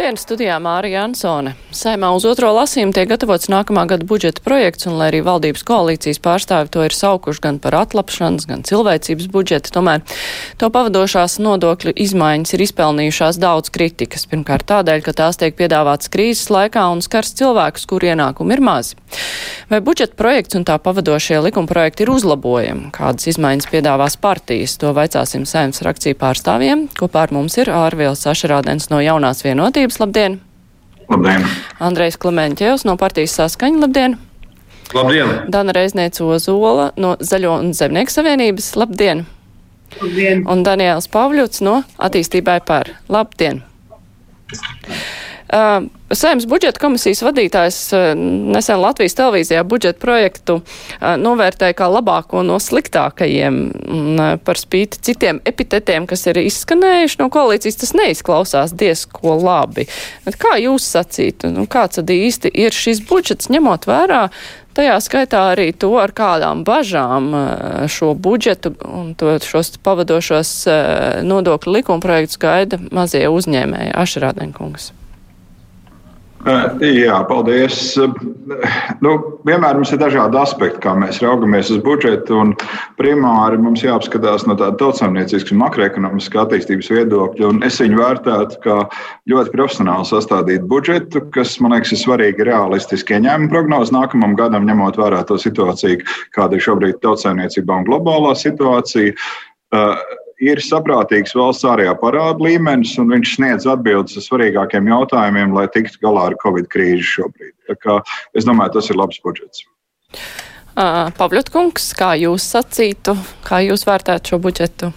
Labdien, studijā Mārija Ansone. Saimā uz otro lasījumu tiek gatavots nākamā gada budžeta projekts, un lai arī valdības koalīcijas pārstāvi to ir saukuši gan par atlapšanas, gan cilvēcības budžetu, tomēr to pavadošās nodokļu izmaiņas ir izpelnījušās daudz kritikas. Pirmkārt tādēļ, ka tās tiek piedāvātas krīzes laikā un skars cilvēkus, kur ienākumi ir mazi. Vai budžeta projekts un tā pavadošie likuma projekti ir uzlabojami? Kādas izmaiņas piedāvās partijas? To vaicāsim saimnes frakciju pārstāvjiem. Kopā ar mums ir ārvielas Sašarādens no jaunās vienotības vienotības. Labdien! Labdien! Andrejs Klemenķevs no partijas saskaņa. Labdien! Labdien! Dana Reizniece Ozola no Zaļo un Zemnieku savienības. Labdien! Labdien! Un Daniels Pavļuts no Attīstībai par. Labdien! Uh, Saimnes budžeta komisijas vadītājs nesen Latvijas televīzijā budžeta projektu novērtēja kā labāko no sliktākajiem. Par spīti citiem epitetiem, kas ir izskanējuši no koalīcijas, tas neizklausās diezko labi. Kā jūs sacītu, nu, kāds tad īsti ir šis budžets, ņemot vērā Tajā skaitā arī to, ar kādām bažām šo budžetu un to, šos pavadošos nodokļu likumprojektus gaida mazie uzņēmēji Ašrādenkungs. Jā, paldies. Nu, vienmēr mums ir dažādi aspekti, kā mēs raugamies uz budžetu. Primāri mums jāapskatās no tāda tautsāmnieciskas un makroekonomiskā attīstības viedokļa. Es viņu vērtētu kā ļoti profesionāli sastādītu budžetu, kas, man liekas, ir svarīgi realistiski ieņēmuma prognozi nākamam gadam, ņemot vērā to situāciju, kāda ir šobrīd tautsāmniecībā un globālā situācija ir saprātīgs valsts ārējā parāda līmenis, un viņš sniedz atbildes uz svarīgākiem jautājumiem, lai tiktu galā ar Covid krīzi šobrīd. Es domāju, tas ir labs budžets. Uh, Pavļotkungs, kā jūs sacītu, kā jūs vērtētu šo budžetu?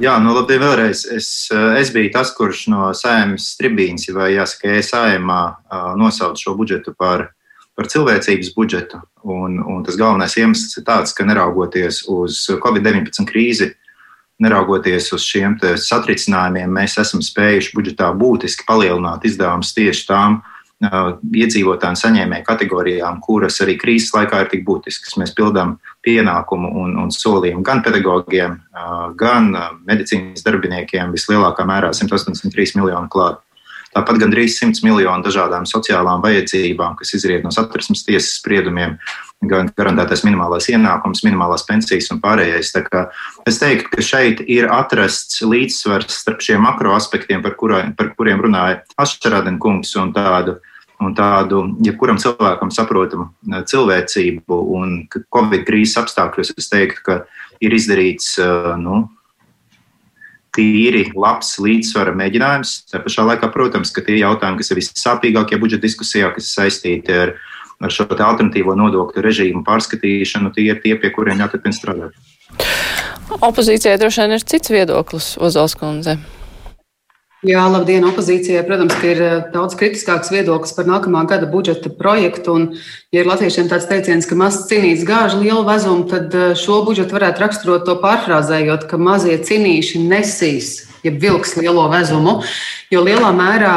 Jā, nu labdien vēlreiz. Es, es biju tas, kurš no sēmas tribīnas, vai jāsaka, ESAIMā nosauca šo budžetu par par cilvēcības budžetu. Un, un tas galvenais iemesls ir tāds, ka neraugoties uz Covid-19 krīzi, neraugoties uz šiem satricinājumiem, mēs esam spējuši budžetā būtiski palielināt izdevumus tieši tām uh, iedzīvotāju saņēmēju kategorijām, kuras arī krīzes laikā ir tik būtiskas. Mēs pildām pienākumu un, un solījumu gan pedagogiem, uh, gan medicīnas darbiniekiem vislielākā mērā 183 miljonu klātu. Tāpat gandrīz 100 miljonu dažādām sociālām vajadzībām, kas izriet no satversmes tiesas spriedumiem, gan garantētais minimālais ienākums, minimālās pensijas un pārējais. Es teiktu, ka šeit ir atrasts līdzsvars starp šiem makro aspektiem, par, kurā, par kuriem runāja Ašarāden kungs, un tādu un tādu, jebkuram cilvēkam saprotamu cilvēcību. Un Covid krīzes apstākļos es teiktu, ka ir izdarīts nu, tīri labs līdzsvara mēģinājums. Tā pašā laikā, protams, ka tie jautājumi, kas ir vissāpīgākie budžeta diskusijā, kas saistīti ar, ar šo alternatīvo nodokļu režīmu pārskatīšanu, tie ir tie, pie kuriem jāturpina strādāt. Opozīcijai droši vien ir cits viedoklis, Ozols kundze. Jā, labdien, opozīcijai. Protams, ka ir eh, daudz kritiskāks viedoklis par nākamā gada budžeta projektu. Un, ja ir latviešiem tāds teiciens, ka mazs cinīts gāž lielu vezumu, tad eh, šo budžetu varētu raksturot to pārfrāzējot, ka mazie cinīši nesīs jeb vilks lielo vezumu, jo lielā mērā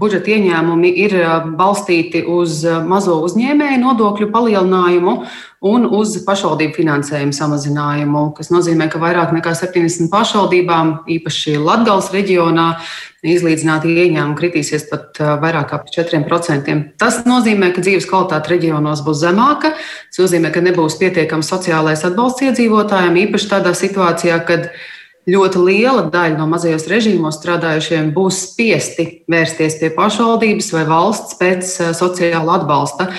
budžeta ieņēmumi ir balstīti uz mazo uzņēmēju nodokļu palielinājumu un uz pašvaldību finansējumu samazinājumu, kas nozīmē, ka vairāk nekā 70 pašvaldībām, īpaši Latgales reģionā, izlīdzināti ieņēmumi kritīsies pat vairāk kā 4%. Tas nozīmē, ka dzīves kvalitāte reģionos būs zemāka. Tas nozīmē, ka nebūs pietiekams sociālais atbalsts iedzīvotājiem, īpaši tādā situācijā, kad ļoti liela daļa no mazajos režīmos strādājušiem būs spiesti vērsties pie pašvaldības vai valsts pēc eh, sociāla atbalsta.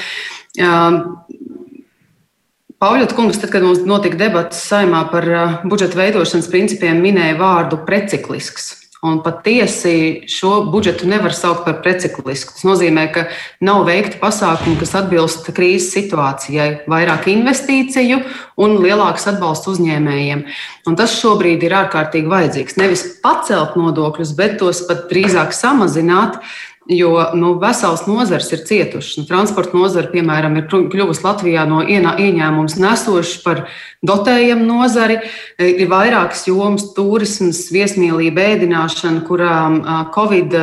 Pauļot kungs, tad, kad mums notika debats saimā par eh, budžeta veidošanas principiem, minēja vārdu preciklisks. Un patiesi šo budžetu nevar saukt par preciklisku. Tas nozīmē, ka nav veikti pasākumi, kas atbilst krīzes situācijai, vairāk investīciju un lielāks atbalsts uzņēmējiem. Un tas šobrīd ir ārkārtīgi vajadzīgs. Nevis pacelt nodokļus, bet tos pat drīzāk samazināt, Jo nu, vesels nozars ir cietušas. Nu, transporta nozara, piemēram, ir kļuvusi Latvijā no ieņēmums nesoša par dotējumu nozari. E, ir vairākas jomas, turisms, viesmīlība, ēdināšana, kurām Covid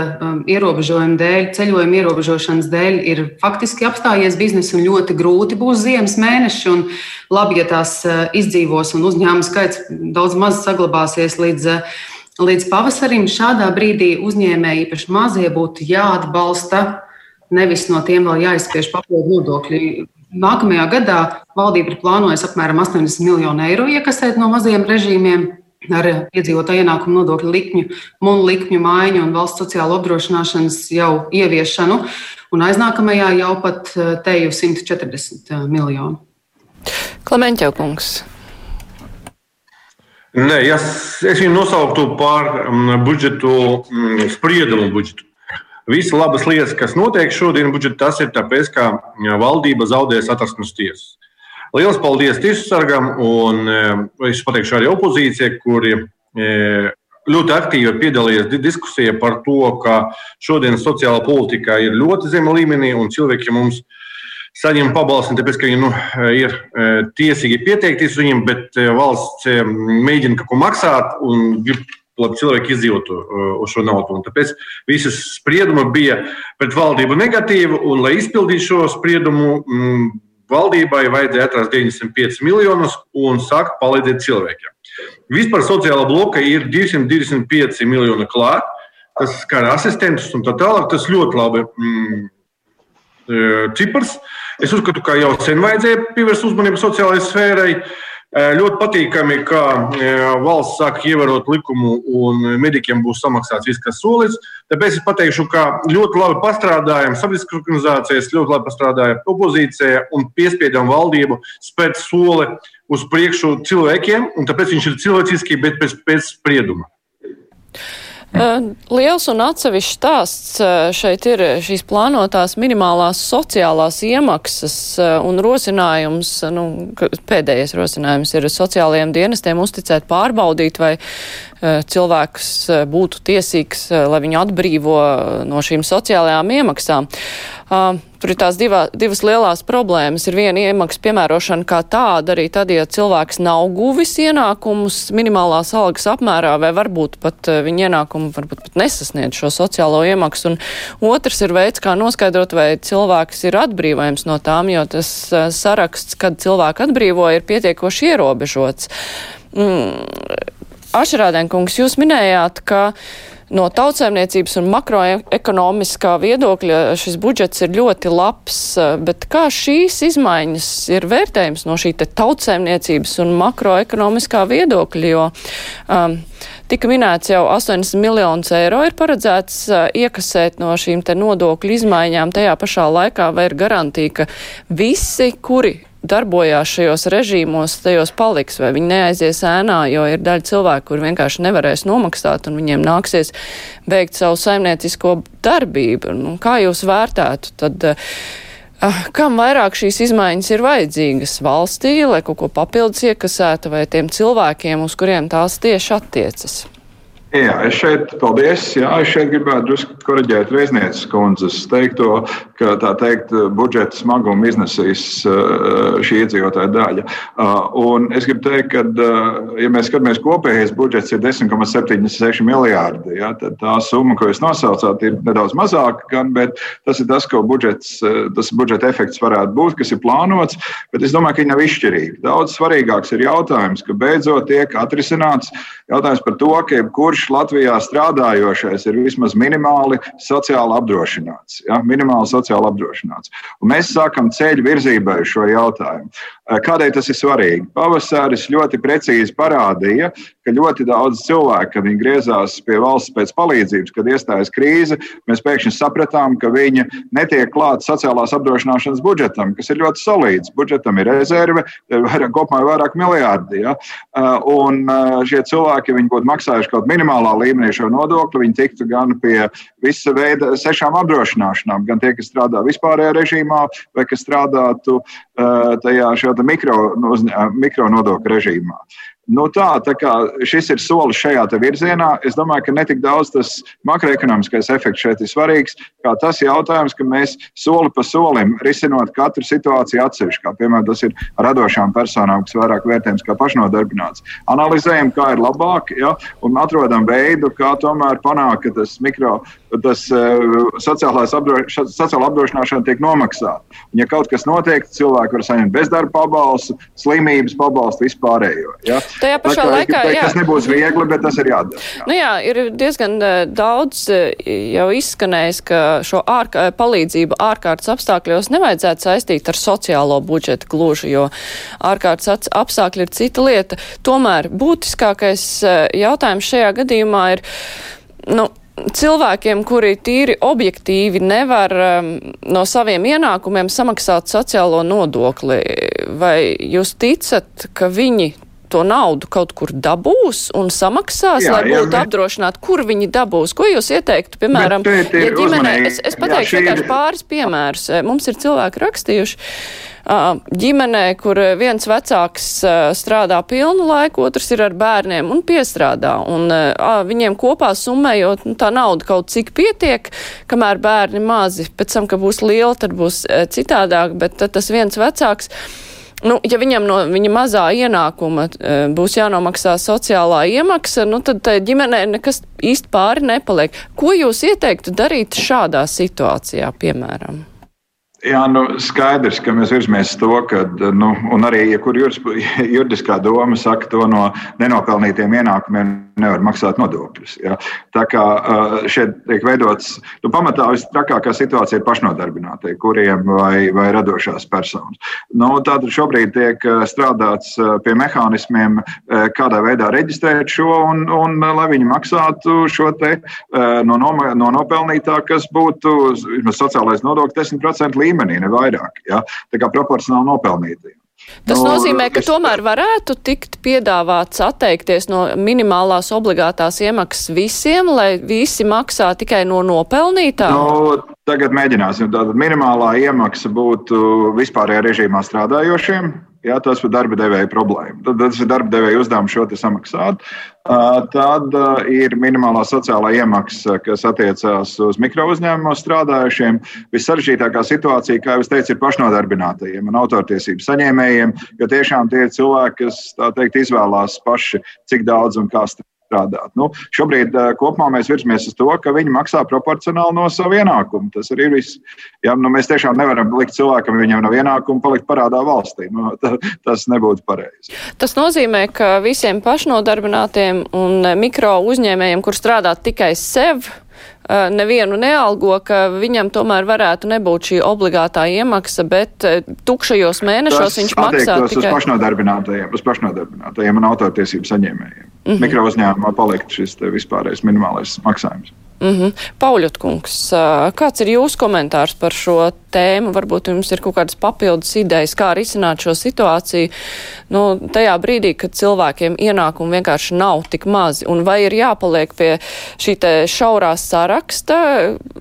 ierobežojumu dēļ, ceļojuma ierobežošanas dēļ ir faktiski apstājies biznesa un ļoti grūti būs ziemas mēneši. Labi, ja tās izdzīvos un uzņēmuma skaits daudz maz saglabāsies līdz Līdz pavasarim šādā brīdī uzņēmēji, īpaši mazie, būtu jāatbalsta, nevis no tiem vēl jāizspiež papildu nodokļi. Nākamajā gadā valdība ir plānojusi apmēram 80 miljonu eiro iekasēt no maziem režīmiem ar iedzīvotāju ienākumu nodokļu likmju, munu likmju maiņu un valsts sociālo apdrošināšanas jau ieviešanu. Un aiznākamajā jau pat eh, teju 140 eh, miljonu. Klemenķevkungs. Nē, es, es viņu nosauktu par um, budžetu, um, spriedumu budžetu. Visas labas lietas, kas notiek šodien budžetā, tas ir tāpēc, ka valdība zaudēs atrastnes tiesas. Lielas paldies tiesu sargam, un es pateikšu arī opozīcijai, kuri ļoti aktīvi piedalījies diskusijā par to, ka šodien sociāla politika ir ļoti zema līmenī un cilvēki mums ir saņem pabalstu, tāpēc, ka viņi nu, ir e, tiesīgi pieteikties viņam, bet e, valsts e, mēģina kaut ko maksāt un grib, lai cilvēki izdzīvotu uz šo naudu. Un tāpēc visas spriedumi bija pret valdību negatīvi, un, lai izpildītu šo spriedumu, m, valdībai vajadzēja atrast 95 miljonus un sākt palīdzēt cilvēkiem. Vispār sociālā bloka ir 225 miljoni klāt. Tas skar asistentus un tā tālāk. Tas ļoti labi mm, cipars. Uh, Es uzskatu, ka jau sen vajadzēja pievērst uzmanību sociālajai sfērai. Eh, ļoti patīkami, ka eh, valsts sāk ievērot likumu un medikiem būs samaksāts viss, kas solīts. Tāpēc es pateikšu, ka ļoti labi pastrādājam sabiedriskās organizācijas, ļoti labi pastrādāja opozīcija un piespiedām valdību spērt soli uz priekšu cilvēkiem, tāpēc viņš ir cilvēciski, bet pēc, pēc sprieduma. Liels un atsevišķs stāsts šeit ir šīs plānotās minimālās sociālās iemaksas un rosinājums, nu, pēdējais rosinājums ir sociālajiem dienestiem uzticēt pārbaudīt, vai cilvēks būtu tiesīgs, lai viņu atbrīvo no šīm sociālajām iemaksām. Tur ir tās divā, divas lielās problēmas. Ir viena iemaksa piemērošana kā tāda, arī tad, ja cilvēks nav guvis ienākumus minimālās algas apmērā, vai varbūt pat viņa ienākumu varbūt pat nesasniedz šo sociālo iemaksu. Un otrs ir veids, kā noskaidrot, vai cilvēks ir atbrīvojams no tām, jo tas saraksts, kad cilvēku atbrīvo, ir pietiekoši ierobežots. Mm. Ašrādēnkungs, jūs minējāt, ka no tautsēmniecības un makroekonomiskā viedokļa šis budžets ir ļoti labs, bet kā šīs izmaiņas ir vērtējums no šī tautsēmniecības un makroekonomiskā viedokļa, jo um, tika minēts jau 80 miljonus eiro ir paredzēts uh, iekasēt no šīm te nodokļu izmaiņām, tajā pašā laikā vai ir garantija, ka visi, kuri darbojās šajos režīmos, tajos paliks, vai viņi neaizies ēnā, jo ir daļa cilvēku, kur vienkārši nevarēs nomaksāt, un viņiem nāksies beigt savu saimniecisko darbību. Nu, kā jūs vērtētu, tad uh, kam vairāk šīs izmaiņas ir vajadzīgas valstī, lai kaut ko papildus iekasētu, vai tiem cilvēkiem, uz kuriem tās tieši attiecas? Jā, es šeit, paldies. Jā, es šeit gribētu drusku korrigēt Reiznieces kundzes teikto, ka tā teikt, budžeta smagumu iznesīs uh, šī iedzīvotāja daļa. Uh, un es gribu teikt, ka, uh, ja mēs skatāmies kopējais budžets ir 10,76 miljārdi, ja, tad tā summa, ko jūs nosaucāt, ir nedaudz mazāka, gan, bet tas ir tas, ko budžets, tas budžeta efekts varētu būt, kas ir plānots. Bet es domāju, ka viņi nav izšķirīgi. Daudz svarīgāks ir jautājums, ka beidzot tiek atrisināts jautājums par to, ka jebkurš kurš Latvijā strādājošais ir vismaz minimāli sociāli apdrošināts. Ja? Minimāli sociāli apdrošināts. Un mēs sākam ceļu virzībai uz šo jautājumu. Kādēļ tas ir svarīgi? Pavasaris ļoti precīzi parādīja, ka ļoti daudz cilvēku, kad viņi griezās pie valsts pēc palīdzības, kad iestājas krīze, mēs pēkšņi sapratām, ka viņi netiek klāts sociālās apdrošināšanas budžetam, kas ir ļoti solīds. Budžetam ir rezerve, vairāk, kopumā ir vairāk miljardi. Ja? Un šie cilvēki, viņi būtu maksājuši kaut minimālā līmenī šo nodokli, viņi tiktu gan pie visa veida sešām apdrošināšanām, gan tie, kas strādā vispārējā režīmā, vai kas strādātu tajā mikro, mikro nodokļu režīmā. Nu tā, tā kā šis ir solis šajā virzienā, es domāju, ka ne tik daudz tas makroekonomiskais efekts šeit ir svarīgs, kā tas jautājums, ka mēs soli pa solim risinot katru situāciju atsevišķi, kā piemēram tas ir radošām personām, kas vairāk vērtējums kā pašnodarbināts. Analizējam, kā ir labāk, ja, un atrodam veidu, kā tomēr panākt, ka tas mikro tas apdroš sociāla apdrošināšana tiek nomaksāta. Ja kaut kas notiek, cilvēki var saņemt bezdarba pabalstu, slimības pabalstu, vispārējo. Ja? Tajā pašā kā, laikā jā. tas nebūs viegli, bet tas ir jādara. Jā. Nu jā, ir diezgan uh, daudz uh, jau izskanējis, ka šo ārka, palīdzību ārkārtas apstākļos nevajadzētu saistīt ar sociālo budžetu gluži, jo ārkārtas apstākļi ir cita lieta. Tomēr būtiskākais jautājums šajā gadījumā ir, nu, cilvēkiem, kuri tīri objektīvi nevar um, no saviem ienākumiem samaksāt sociālo nodokli, vai jūs ticat, ka viņi to naudu kaut kur dabūs un samaksās, jā, lai būtu jā, apdrošināti, kur viņi dabūs. Ko jūs ieteiktu, piemēram, ja ģimenē, es, es pateikšu vienkārši pāris piemērus. Mums ir cilvēki rakstījuši, ģimenē, kur viens vecāks strādā pilnu laiku, otrs ir ar bērniem un piestrādā. Un viņiem kopā summējot, nu, tā nauda kaut cik pietiek, kamēr bērni mazi, pēc tam, ka būs liela, tad būs citādāk, bet tad tas viens vecāks. Nu, ja viņam no viņa mazā ienākuma būs jānomaksā sociālā iemaksa, nu, tad ģimenē nekas īsti pāri nepaliek. Ko jūs ieteiktu darīt šādā situācijā, piemēram? Jā, nu, skaidrs, ka mēs virzamies to, ka, nu, arī ja kur juridiskā doma saka, to no nenopelnītiem ienākumiem nevar maksāt nodokļus. Ja. Tā kā šeit tiek veidots, nu, pamatā visstrakākā situācija ir pašnodarbinātie, kuriem vai, vai radošās personas. Nu, tātad šobrīd tiek strādāts pie mehānismiem, kādā veidā reģistrēt šo, un, un lai viņi maksātu šo te no, no nopelnītā, kas būtu sociālais nodoklis 10% līmenī līmenī, ne vairāk. Ja? Tā kā proporcionāli nopelnītiem. Tas no, nozīmē, ka tomēr varētu tikt piedāvāts atteikties no minimālās obligātās iemaksas visiem, lai visi maksā tikai no nopelnītā? No, tagad mēģināsim. Tātad minimālā iemaksa būtu vispārējā režīmā strādājošiem. Jā, tas ir darba devēja problēma. Tad tas ir darba devēja uzdevums šo samaksāt. Tad ir minimālā sociālā iemaksa, kas attiecās uz mikro uzņēmumos strādājušiem. Vissaržģītākā situācija, kā jau teicu, ir pašnodarbinātajiem un autortiesību saņēmējiem, jo tiešām tie ir cilvēki, kas teikt, izvēlās paši, cik daudz un kā strādāt strādāt. Nu, šobrīd uh, kopumā mēs virzamies uz to, ka viņi maksā proporcionāli no sava ienākuma. Tas arī ir viss. Ja, nu, mēs tiešām nevaram likt cilvēkam, viņam nav ienākuma, palikt parādā valstī. Nu, ta, tas nebūtu pareizi. Tas nozīmē, ka visiem pašnodarbinātiem un mikro uzņēmējiem, kur strādā tikai sev, nevienu nealgo, ka viņam tomēr varētu nebūt šī obligātā iemaksa, bet tukšajos mēnešos Tas viņš maksā tikai... uz pašnodarbinātajiem, uz pašnodarbinātajiem un autortiesību saņēmējiem. Mm -hmm. Mikro uzņēmumā palikt šis vispārējais minimālais maksājums. Mm -hmm. Pauļotkungs, kāds ir jūsu komentārs par šo tēmu? Varbūt jums ir kaut kādas papildus idejas, kā risināt šo situāciju nu, tajā brīdī, kad cilvēkiem ienākumi vienkārši nav tik mazi, un vai ir jāpaliek pie šī šaurā saraksta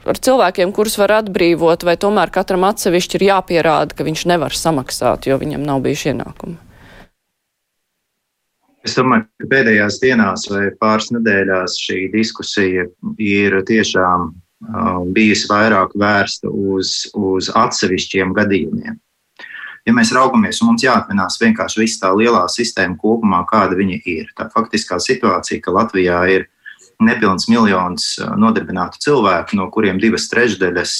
ar cilvēkiem, kurus var atbrīvot, vai tomēr katram atsevišķi ir jāpierāda, ka viņš nevar samaksāt, jo viņam nav bijuši ienākumi? Es domāju, ka pēdējās dienās vai pāris nedēļās šī diskusija ir tiešām uh, bijusi vairāk vērsta uz, uz atsevišķiem gadījumiem. Ja mēs raugamies, un mums jāatminās vienkārši viss tā lielā sistēma kopumā, kāda viņa ir. Tā faktiskā situācija, ka Latvijā ir nepilns miljons nodarbinātu cilvēku, no kuriem divas trešdaļas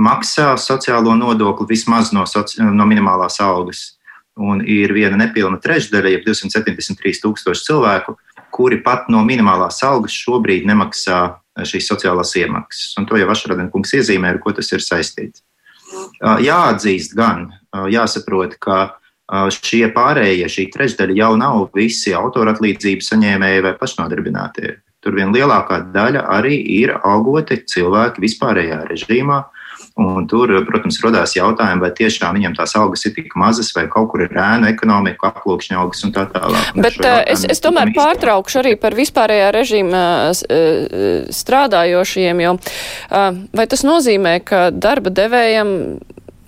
maksā sociālo nodokli vismaz no, soci, no minimālās algas un ir viena nepilna trešdaļa, jeb 273 tūkstoši cilvēku, kuri pat no minimālās algas šobrīd nemaksā eh, šīs sociālās iemaksas. Un to jau Vašradienas iezīmē, ar ko tas ir saistīts. Eh, jāatzīst gan, eh, jāsaprot, ka šie pārējie, šī trešdaļa jau nav visi autoratlīdzību saņēmēji vai pašnodarbinātie. Tur vien lielākā daļa arī ir algoti cilvēki vispārējā režīmā, Un tur, protams, radās jautājumi, vai tiešām viņam tās algas ir tik mazas, vai kaut kur ir ēnu ekonomika, aplūkšņa algas un tā tālāk. Bet es, es tomēr pārtraukšu arī par vispārējā režīma strādājošiem, jo vai tas nozīmē, ka darba devējiem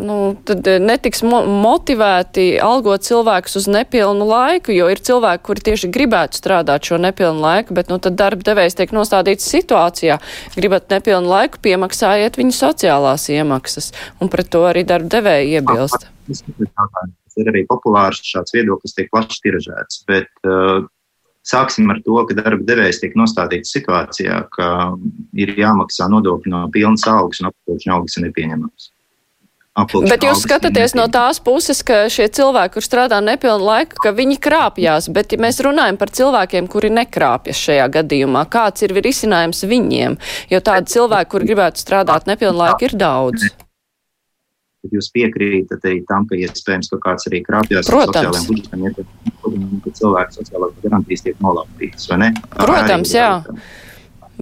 nu, tad netiks mo motivēti algot cilvēkus uz nepilnu laiku, jo ir cilvēki, kuri tieši gribētu strādāt šo nepilnu laiku, bet nu, tad darba devējs tiek nostādīts situācijā. Gribat nepilnu laiku, piemaksājiet viņu sociālās iemaksas, un pret to arī darba devēja iebilst. Tas ir arī populārs šāds viedoklis, tiek plaši tiražēts, bet uh, Sāksim ar to, ka darba devējs tiek nostādīts situācijā, ka ir jāmaksā nodokļi no pilnas algas, un apakšņa algas ir nepieņemams. Apulkšņa bet jūs skatāties no tās puses, ka šie cilvēki, kur strādā nepilnu laiku, ka viņi krāpjas, bet ja mēs runājam par cilvēkiem, kuri nekrāpjas šajā gadījumā, kāds ir risinājums viņiem, jo tādi cilvēki, kur gribētu strādāt nepilnu laiku, ir daudz. Bet jūs piekrītat arī tam, ka iespējams, ka kāds arī krāpjas ar sociālajiem budžetiem, ka cilvēku sociālās garantijas tiek nolaupītas, vai ne? Protams, jā.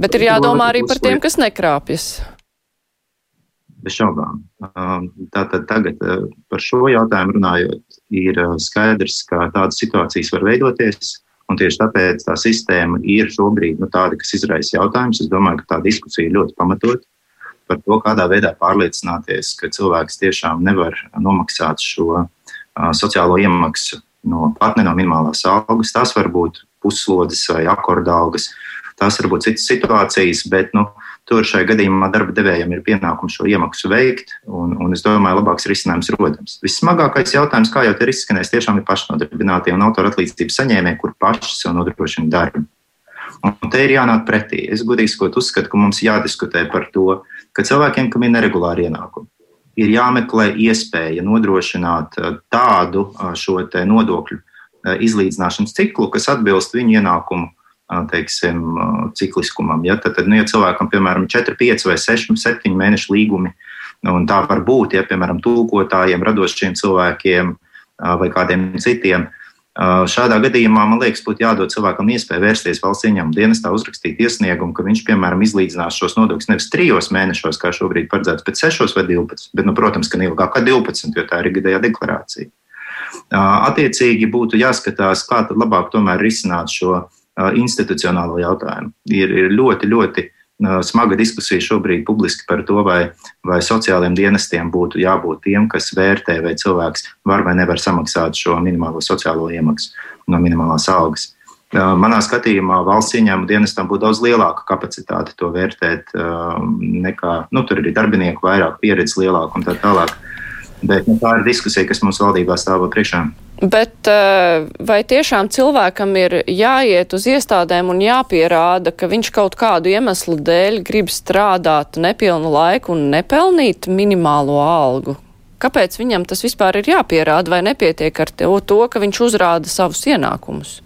Bet ir jādomā arī par tiem, kas nekrāpjas. Bez šaubām. Um, tātad tagad uh, par šo jautājumu runājot, ir uh, skaidrs, ka tādas situācijas var veidoties. Un tieši tāpēc tā sistēma ir šobrīd nu, tāda, kas izraisa jautājumus. Es domāju, ka tā diskusija ir ļoti pamatota par to, kādā veidā pārliecināties, ka cilvēks tiešām nevar nomaksāt šo sociālo iemaksu no partnera no minimālās algas. Tas var būt puslodes vai akorda algas. Tās var būt citas situācijas, bet nu, tur šajā gadījumā darba devējiem ir pienākums šo iemaksu veikt, un, un es domāju, labāks risinājums rodams. Vissmagākais jautājums, kā jau te ir izskanējis, tiešām ir pašnodarbinātie un autora atlīdzības saņēmēji, kur paši sev nodrošina darbu. Un te ir jānāk pretī. Es godīgi sakot, uzskatu, ka mums jādiskutē par to, ka cilvēkiem, kam ir neregulāri ienākumi, ir jāmeklē iespēja nodrošināt eh, tādu eh, šo nodokļu eh, izlīdzināšanas ciklu, kas atbilst viņu ienākumu teiksim, cikliskumam. Ja? Tad, nu, ja cilvēkam, piemēram, ir 4, 5 vai 6, 7 mēnešu līgumi, un tā var būt, ja, piemēram, tūkotājiem, radošiem cilvēkiem vai kādiem citiem, Šādā gadījumā, man liekas, būtu jādod cilvēkam iespēja vērsties valsts ieņēmuma dienestā, uzrakstīt iesniegumu, ka viņš, piemēram, izlīdzinās šos nodokļus nevis trijos mēnešos, kā šobrīd paredzēts, bet sešos vai divpadsmit. Bet, nu, protams, ka ne ilgāk kā divpadsmit, jo tā ir gadējā deklarācija. Attiecīgi būtu jāskatās, kā tad labāk tomēr risināt šo institucionālo jautājumu. Ir, ir ļoti, ļoti smaga diskusija šobrīd publiski par to, vai, vai sociālajiem dienestiem būtu jābūt tiem, kas vērtē, vai cilvēks var vai nevar samaksāt šo minimālo sociālo iemaksu no minimālās algas. Manā skatījumā valsts ieņēmuma dienestam būtu daudz lielāka kapacitāte to vērtēt, nekā nu, tur ir darbinieku vairāk, pieredze lielāka un tā tālāk. Bet nu, tā ir diskusija, kas mums valdībā stāv priekšā. Bet eh, vai tiešām cilvēkam ir jāiet uz iestādēm un jāpierāda, ka viņš kaut kādu iemeslu dēļ grib strādāt nepilnu laiku un nepelnīt minimālo algu? Kāpēc viņam tas vispār ir jāpierāda vai nepietiek ar to, ka viņš uzrāda savus ienākumus?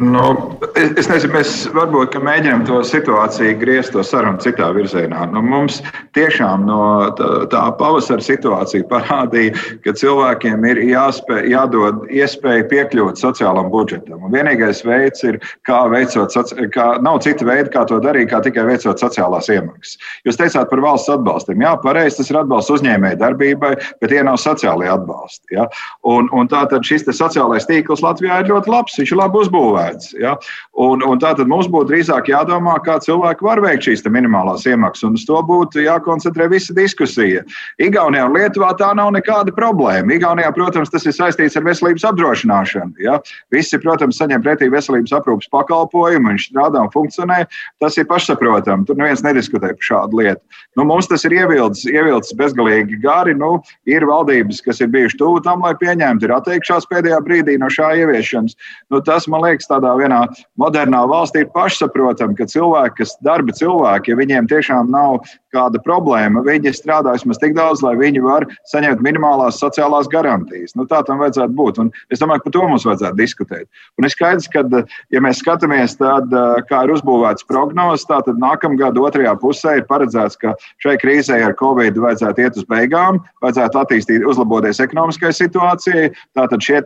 Nu, es, nezinu, mēs varbūt mēģinām to situāciju griezt to sarunu citā virzienā. Nu, mums tiešām no tā, tā pavasara situācija parādīja, ka cilvēkiem ir jāspēj, jādod iespēja piekļūt sociālam budžetam. Un vienīgais veids ir, kā veicot, kā, nav cita veida, kā to darīt, kā tikai veicot sociālās iemaksas. Jūs teicāt par valsts atbalstiem. Jā, pareizi, tas ir atbalsts uzņēmēji darbībai, bet tie nav sociālai atbalsti. Ja? Un, un tātad šis sociālais tīkls Latvijā ir ļoti labs, viņš ir labi uzbūvēts uzturēts. Ja? Un, un tātad mums būtu drīzāk jādomā, kā cilvēki var veikt šīs minimālās iemaksas, un uz to būtu jākoncentrē visa diskusija. Igaunijā un Lietuvā tā nav nekāda problēma. Igaunijā, protams, tas ir saistīts ar veselības apdrošināšanu. Ja? Visi, protams, saņem pretī veselības aprūpas pakalpojumu, viņš strādā un funkcionē. Tas ir pašsaprotami. Tur neviens nediskutē par šādu lietu. Nu, mums tas ir ievilcis, ievilcis bezgalīgi gari. Nu, ir valdības, kas ir bijušas tuvu tam, lai pieņemtu, ir atteikšās pēdējā brīdī no šā ieviešanas. Nu, tas, man liekas, tā tādā vienā modernā valstī ir pašsaprotami, ka cilvēki, kas darba cilvēki, ja viņiem tiešām nav kāda problēma, viņi strādā vismaz tik daudz, lai viņi var saņemt minimālās sociālās garantijas. Nu, tā tam vajadzētu būt. Un es domāju, ka par to mums vajadzētu diskutēt. Un ir skaidrs, ka, ja mēs skatāmies, tad, kā ir uzbūvēts prognozes, tad nākamgad otrajā pusē ir paredzēts, ka šai krīzē ar Covid vajadzētu iet uz beigām, vajadzētu attīstīt, uzlaboties ekonomiskai situācijai. Tātad šie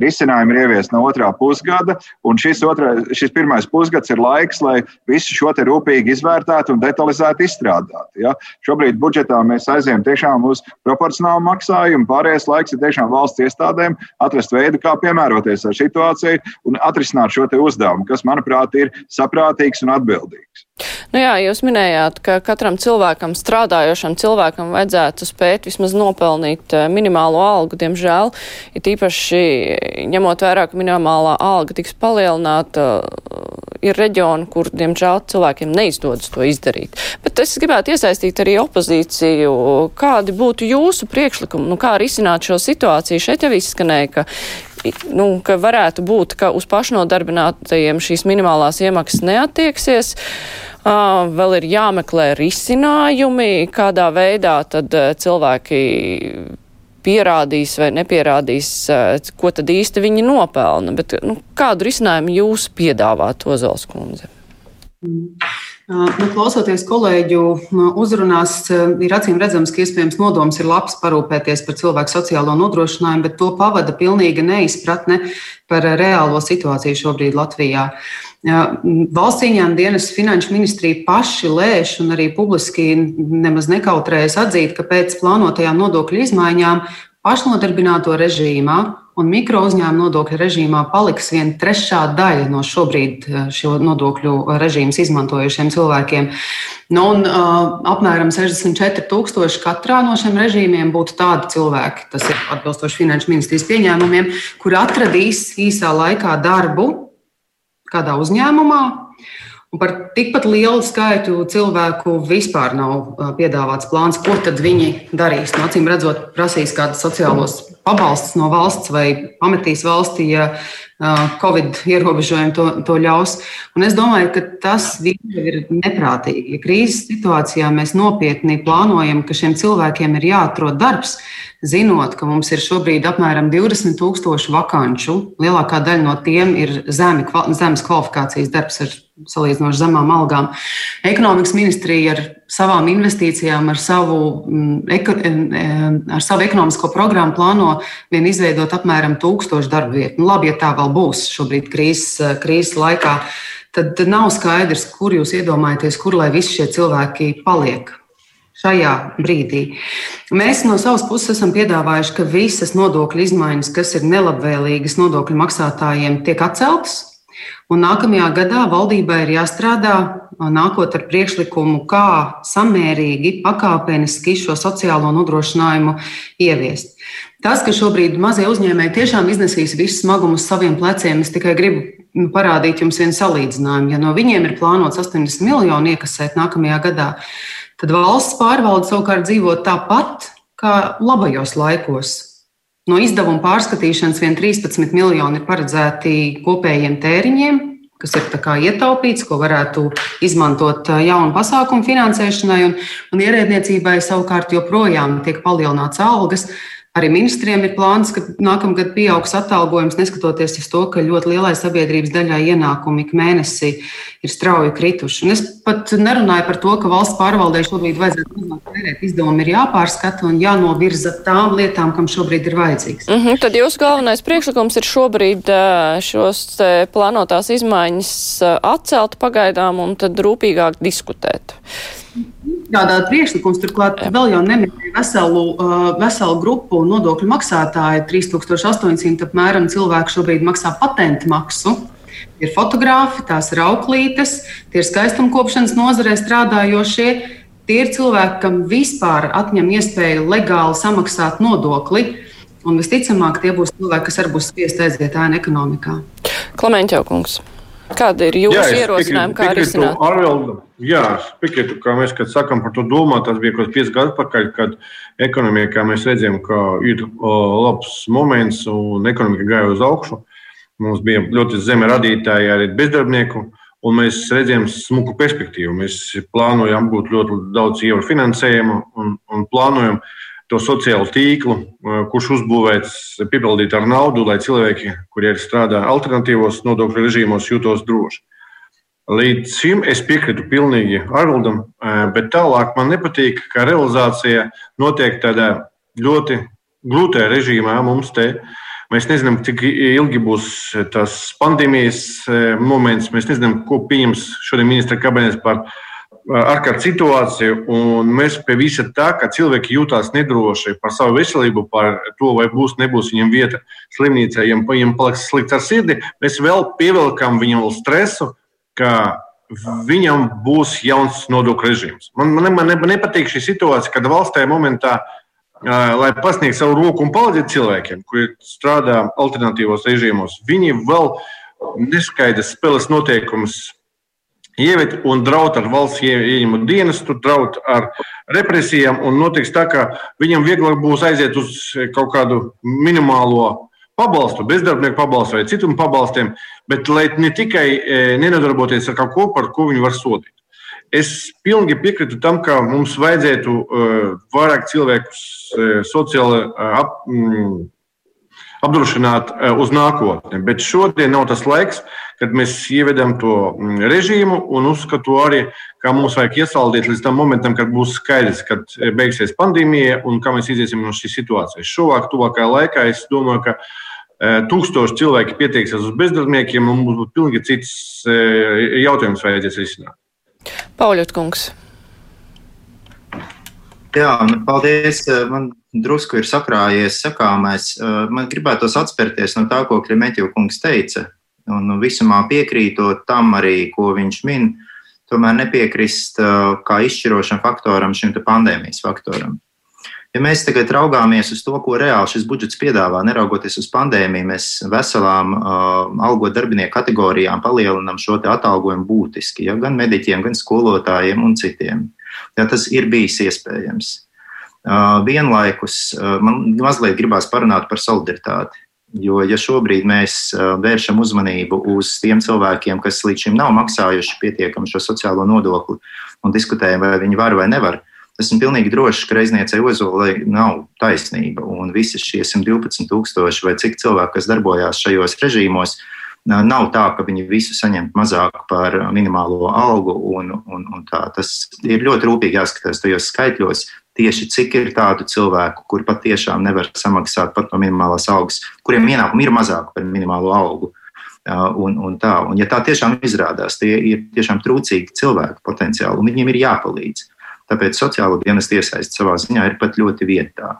risinājumi ir ieviesti no otrā pusgada, Un šis, otrā, šis pirmais pusgads ir laiks, lai visu šo rūpīgi izvērtētu un detalizētu izstrādātu. Ja? Šobrīd budžetā mēs aizējām tiešām uz proporcionālu maksājumu. Pārējais laiks ir tiešām valsts iestādēm atrast veidu, kā piemēroties ar situāciju un atrisināt šo uzdevumu, kas, manuprāt, ir saprātīgs un atbildīgs. Nu jā, jūs minējāt, ka katram cilvēkam, strādājošam cilvēkam vajadzētu spēt vismaz nopelnīt eh, minimālo algu. Diemžēl, ir tīpaši ņemot vērā, ka minimālā alga tiks palielināta, ir reģioni, kur, diemžēl, cilvēkiem neizdodas to izdarīt. Bet es gribētu iesaistīt arī opozīciju. Kādi būtu jūsu priekšlikumi, nu, kā risināt šo situāciju? Šeit jau izskanēja, ka nu, ka varētu būt, ka uz pašnodarbinātajiem šīs minimālās iemaksas neatieksies. Uh, vēl ir jāmeklē risinājumi, kādā veidā tad cilvēki pierādīs vai nepierādīs, uh, ko tad īsti viņi nopelna. Bet nu, kādu risinājumu jūs piedāvāt, Ozals kundze? Mm. Nu, klausoties kolēģu uzrunās, ir acīm redzams, ka iespējams nodoms ir labs parūpēties par cilvēku sociālo nodrošinājumu, bet to pavada pilnīga neizpratne par reālo situāciju šobrīd Latvijā. Valsts ieņēmuma dienas finanšu ministrija paši lēš un arī publiski nemaz nekautrējas atzīt, ka pēc plānotajām nodokļu izmaiņām pašnodarbināto režīmā un mikro uzņēmuma nodokļu režīmā paliks viena trešā daļa no šobrīd eh, šo nodokļu režīmus izmantojušiem cilvēkiem. Nu, un, uh, apmēram 64,000 katrā no šiem režīmiem būtu tādi cilvēki, tas ir atbilstoši Finanšu ministrijas pieņēmumiem, kuri atradīs īsā laikā darbu kādā uzņēmumā, Un par tikpat lielu skaitu cilvēku vispār nav piedāvāts plāns, ko tad viņi darīs. No acīm redzot, prasīs kādus sociālos pabalstus no valsts vai pametīs valsti, ja Covid ierobežojumi to, to ļaus. Un es domāju, ka tas ir neprātīgi. Ja krīzes situācijā mēs nopietni plānojam, ka šiem cilvēkiem ir jāatrod darbs, zinot, ka mums ir šobrīd apmēram 20,000 vakanču, lielākā daļa no tiem ir zemi, zemes kvalifikācijas darbs ar salīdzinoši zemām algām. Ekonomikas ministrija ar savām investīcijām, ar savu, mm, ar savu ekonomisko programmu plāno vien izveidot apmēram tūkstošu darba vietu. Nu, labi, ja tā vēl būs šobrīd krīzes, krīzes laikā, tad nav skaidrs, kur jūs iedomājaties, kur lai visi šie cilvēki paliek. Šajā brīdī mēs no savas puses esam piedāvājuši, ka visas nodokļu izmaiņas, kas ir nelabvēlīgas nodokļu maksātājiem, tiek atceltas Un nākamajā gadā valdībai ir jāstrādā, nākot ar priekšlikumu, kā samērīgi, pakāpeniski šo sociālo nodrošinājumu ieviest. Tas, ka šobrīd mazie uzņēmēji tiešām iznesīs visu smagumu uz saviem pleciem, es tikai gribu nu, parādīt jums vienu salīdzinājumu. Ja no viņiem ir plānots 80 miljoni iekasēt nākamajā gadā, tad valsts pārvalde savukārt dzīvo tāpat kā labajos laikos. No izdevuma pārskatīšanas vien 13 miljoni ir paredzēti kopējiem tēriņiem, kas ir ietaupīts, ko varētu izmantot jaunu pasākumu finansēšanai, un, un ierēdniecībai savukārt joprojām tiek palielināts algas. Arī ministriem ir plāns, ka nākamgad pieaugs atalgojums, neskatoties uz to, ka ļoti lielai sabiedrības daļai ienākumi ik mēnesī ir strauji krituši. Un es pat nerunāju par to, ka valsts pārvaldē šobrīd vajadzētu mazāk tērēt. Izdevumi ir jāpārskata un jānovirza tām lietām, kam šobrīd ir vajadzīgs. Mm -hmm, tad jūsu galvenais priekšlikums ir šobrīd šos plānotās izmaiņas atcelt pagaidām un tad rūpīgāk diskutēt izstrādāt priekšlikums. Turklāt vēl jau neminēja veselu, uh, veselu grupu nodokļu maksātāju. 3800 apmēram cilvēku šobrīd maksā patentu maksu. Ir fotografi, tās ir auklītes, tie ir skaistumkopšanas nozarē strādājošie. Tie ir cilvēki, kam vispār atņem iespēju legāli samaksāt nodokli. Un visticamāk, tie būs cilvēki, kas arī būs spiest aiziet ēnu ekonomikā. Klemenķaukungs. Kāda ir jūsu ierosinājuma, kā risināt? Arveldu, jā, es piekrītu, kā mēs, kad sakam par to domāt, tas bija kaut pieci gadi atpakaļ, kad ekonomikā mēs redzējām, ka ir o, labs moments un ekonomika gāja uz augšu. Mums bija ļoti zemi radītāji arī bezdarbnieku, un mēs redzējām smuku perspektīvu. Mēs plānojam apgūt ļoti daudz eiro finansējumu un, un plānojam to sociālo tīklu, kurš uzbūvēts, piepildīt ar naudu, lai cilvēki, kuri arī strādā alternatīvos nodokļu režīmos, jūtos droši. Līdz šim es piekrītu pilnīgi Arnoldam, bet tālāk man nepatīk, ka realizācija notiek tādā ļoti grūtā režīmā mums te. Mēs nezinām, cik ilgi būs tas pandēmijas moments. Mēs nezinām, ko pieņems šodien ministra kabinets par ārkārtas situācija, un mēs pie visa tā, ka cilvēki jūtas nedroši par savu veselību, par to, vai būs, nebūs viņam vieta slimnīcā, ja viņam paliks slikts ar sirdi, mēs vēl pievelkam viņam stresu, ka viņam būs jauns nodokļu režīms. Man, man, man nepatīk šī situācija, kad valstī momentā, lai pasniegtu savu roku un palīdzētu cilvēkiem, kuri strādā alternatīvos režīmos, viņi vēl neskaidrs spēles noteikumus ievietot un draud ar valsts ieņemu dienestu, draud ar represijām. Notiks tā, ka viņam vieglāk būs aiziet uz kaut kādu minimālo pabalstu, bezdarbnieku pabalstu vai citu pabalstiem, bet lai ne tikai e, nenodarboties ar kaut ko, par ko viņi var sodīt. Es pilnīgi piekrītu tam, ka mums vajadzētu uh, vairāk cilvēkus uh, sociāli ap, mm, apdrošināt uh, uz nākotni, bet šodien nav tas laiks, kad mēs ievedam to mm, režīmu un uzskatu arī, ka mums vajag iesaldēt līdz tam momentam, kad būs skaidrs, kad beigsies pandēmija un kā mēs iziesim no šīs situācijas. Šovāk, tuvākajā laikā es domāju, ka tūkstoši cilvēki pieteiksies uz bezdarbniekiem, un mums būtu pilnīgi cits jautājums vajadzēs risināt. Pauļot kungs. Jā, paldies. Man drusku ir sakrājies sakāmais. Man gribētos atspērties no tā, ko Klimetjov kungs teica. Un visumā piekrītot tam arī, ko viņš min, tomēr nepiekrist kā izšķirošam faktoram šim pandēmijas faktoram. Ja mēs tagad raugāmies uz to, ko reāli šis budžets piedāvā, neraugoties uz pandēmiju, mēs veselām uh, algot darbinieku kategorijām palielinām šo atalgojumu būtiski, ja, gan mediķiem, gan skolotājiem un citiem. Ja, tas ir bijis iespējams. Vienlaikus man mazliet gribās parunāt par solidaritāti. Jo, ja šobrīd mēs vēršam uzmanību uz tiem cilvēkiem, kas līdz šim nav maksājuši pietiekami šo sociālo nodokli un diskutējam, vai viņi var vai nevar, Esmu pilnīgi drošs, ka reizniecei Ozolai nav taisnība. Un visi šie 112,000 vai cik cilvēki, kas darbojās šajos režīmos, nav tā, ka viņi visu saņem mazāk par minimālo algu. Un, un, un tā. Tas ir ļoti rūpīgi jāskatās tajos skaitļos, tieši cik ir tādu cilvēku, kuri patiešām nevar samaksāt pat no minimālās algas, kuriem ienākumi ir mazāki par minimālo algu. Un, un tā. un, ja tā tiešām izrādās, tie ir tiešām trūcīgi cilvēki potenciāli, un viņiem ir jāpalīdz. Tāpēc sociālo dienestu iesaist savā ziņā ir pat ļoti vietā.